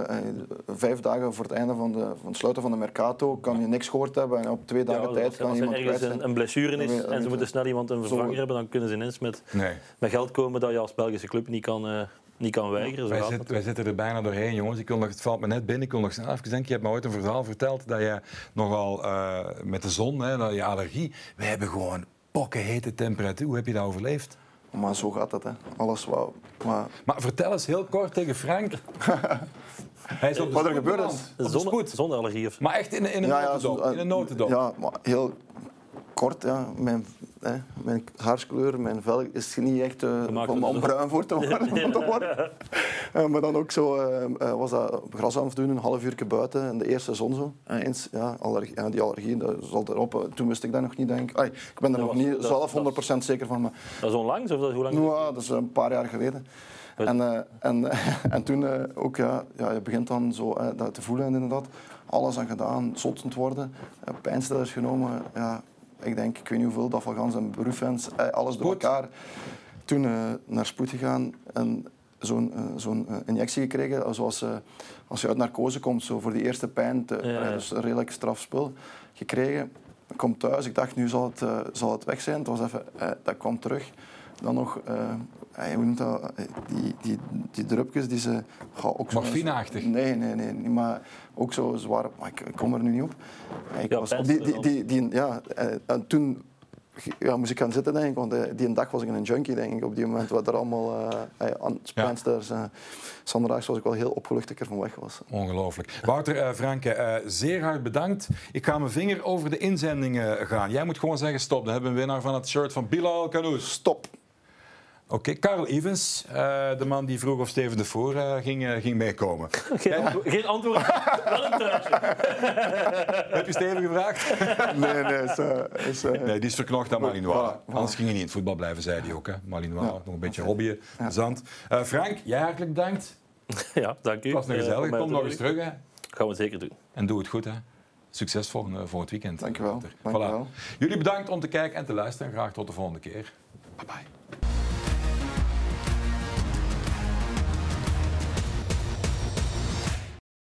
[SPEAKER 3] vijf dagen voor het einde van, de, van het sluiten van de Mercato kan je niks gehoord hebben en op twee dagen tijd kan iemand
[SPEAKER 2] Als er ergens een, een, blessure is en ze moeten snel iemand een vervanger hebben, dan kunnen ze ineens met, nee. met geld komen dat je als Belgische club niet kan... Uh, niet kan weigeren.
[SPEAKER 1] Wij, zit, wij, zitten er bijna doorheen, jongens. Ik nog, het valt me net binnen. Ik wil nog snel even denken. Je hebt me ooit een verhaal verteld dat je nogal uh, met de zon, hè, dat je allergie. We hebben gewoon hete temperatuur. Hoe heb je dat overleefd?
[SPEAKER 3] Maar zo gaat het, hè. Alles wat... Maar...
[SPEAKER 1] maar vertel eens heel kort tegen Frank.
[SPEAKER 3] Hij is op wat er gebeurd is.
[SPEAKER 2] Zonder, zonder allergie of
[SPEAKER 1] Maar echt in, in een ja, notendop? in een notendop?
[SPEAKER 3] Ja, maar heel kort. Ja. Mijn, hè, mijn haarskleur, mijn vel is niet echt uh, om, bruin voor te worden. uh, maar dan ook zo, uh, was dat gras aan het doen, een half uur buiten in de eerste zon zo. eens, ja, allergie, ja, die allergie, dat zal erop. Toen wist ik dat nog niet, denk ik. ik ben er nog niet zelf 100% zeker van. Maar,
[SPEAKER 2] dat is onlangs? Of dat, hoe lang?
[SPEAKER 3] Ja, dat is een paar jaar geleden. En, en, en toen ook, ja, ja, je begint dan zo dat te voelen inderdaad. Alles aan gedaan, zottend worden, pijnstillers genomen. Ja, ik denk, ik weet niet hoeveel, dat van gans en Brufens, alles door elkaar. toen naar spoed gegaan en zo'n zo'n injectie gekregen. Zoals als je uit narcose komt, zo voor die eerste pijn. Te, ja, Dus een redelijk straf spul gekregen. Ik kom thuis, ik dacht nu zal het, zal het weg zijn. Het was even, dat kwam terug. Dan nog hoe noemt dat? Die, die, die drupjes die ze...
[SPEAKER 1] ook Morfineachtig?
[SPEAKER 3] Nee, nee, nee. Maar ook zo zwaar... Maar ik, kom er nu niet op. Ik was op die, die, die, die, ja, en toen ja, moest ik gaan zitten, denk ik. Want eh, die dag was ik een junkie, denk ik. Op die moment wat er allemaal uh, aan Spensters, uh, was ik wel heel opgelucht dat ik er van weg was.
[SPEAKER 1] Ongelooflijk. Wouter uh, Franke, zeer hard bedankt. Ik ga mijn vinger over de inzendingen gaan. Jij moet gewoon zeggen stop. Dan hebben we een winnaar van het shirt van Bilal Canoes.
[SPEAKER 3] Stop.
[SPEAKER 1] Oké, Karel Evans, uh, de man die vroeg of Steven de Voor uh, ging, uh, ging meekomen.
[SPEAKER 2] Geen, antwo geen antwoord, wel een truitje.
[SPEAKER 1] Heb je Steven gevraagd?
[SPEAKER 3] nee, nee. Is, is,
[SPEAKER 1] nee, die is verknocht aan Malinois. Voilà, voilà. Anders ging hij niet in het voetbal blijven, zei hij ook. Hè. Malinois, ja. nog een beetje hobbyen, ja. zand. Frank, jij hartelijk bedankt.
[SPEAKER 2] Ja, dank u.
[SPEAKER 1] Het was een gezellig. Kom nog eens terug. Hè.
[SPEAKER 2] Gaan we zeker doen.
[SPEAKER 1] En doe het goed. Hè. Succes voor, voor het weekend.
[SPEAKER 3] Dank je wel.
[SPEAKER 1] Voilà. Jullie bedankt om te kijken en te luisteren. Graag tot de volgende keer. Bye bye.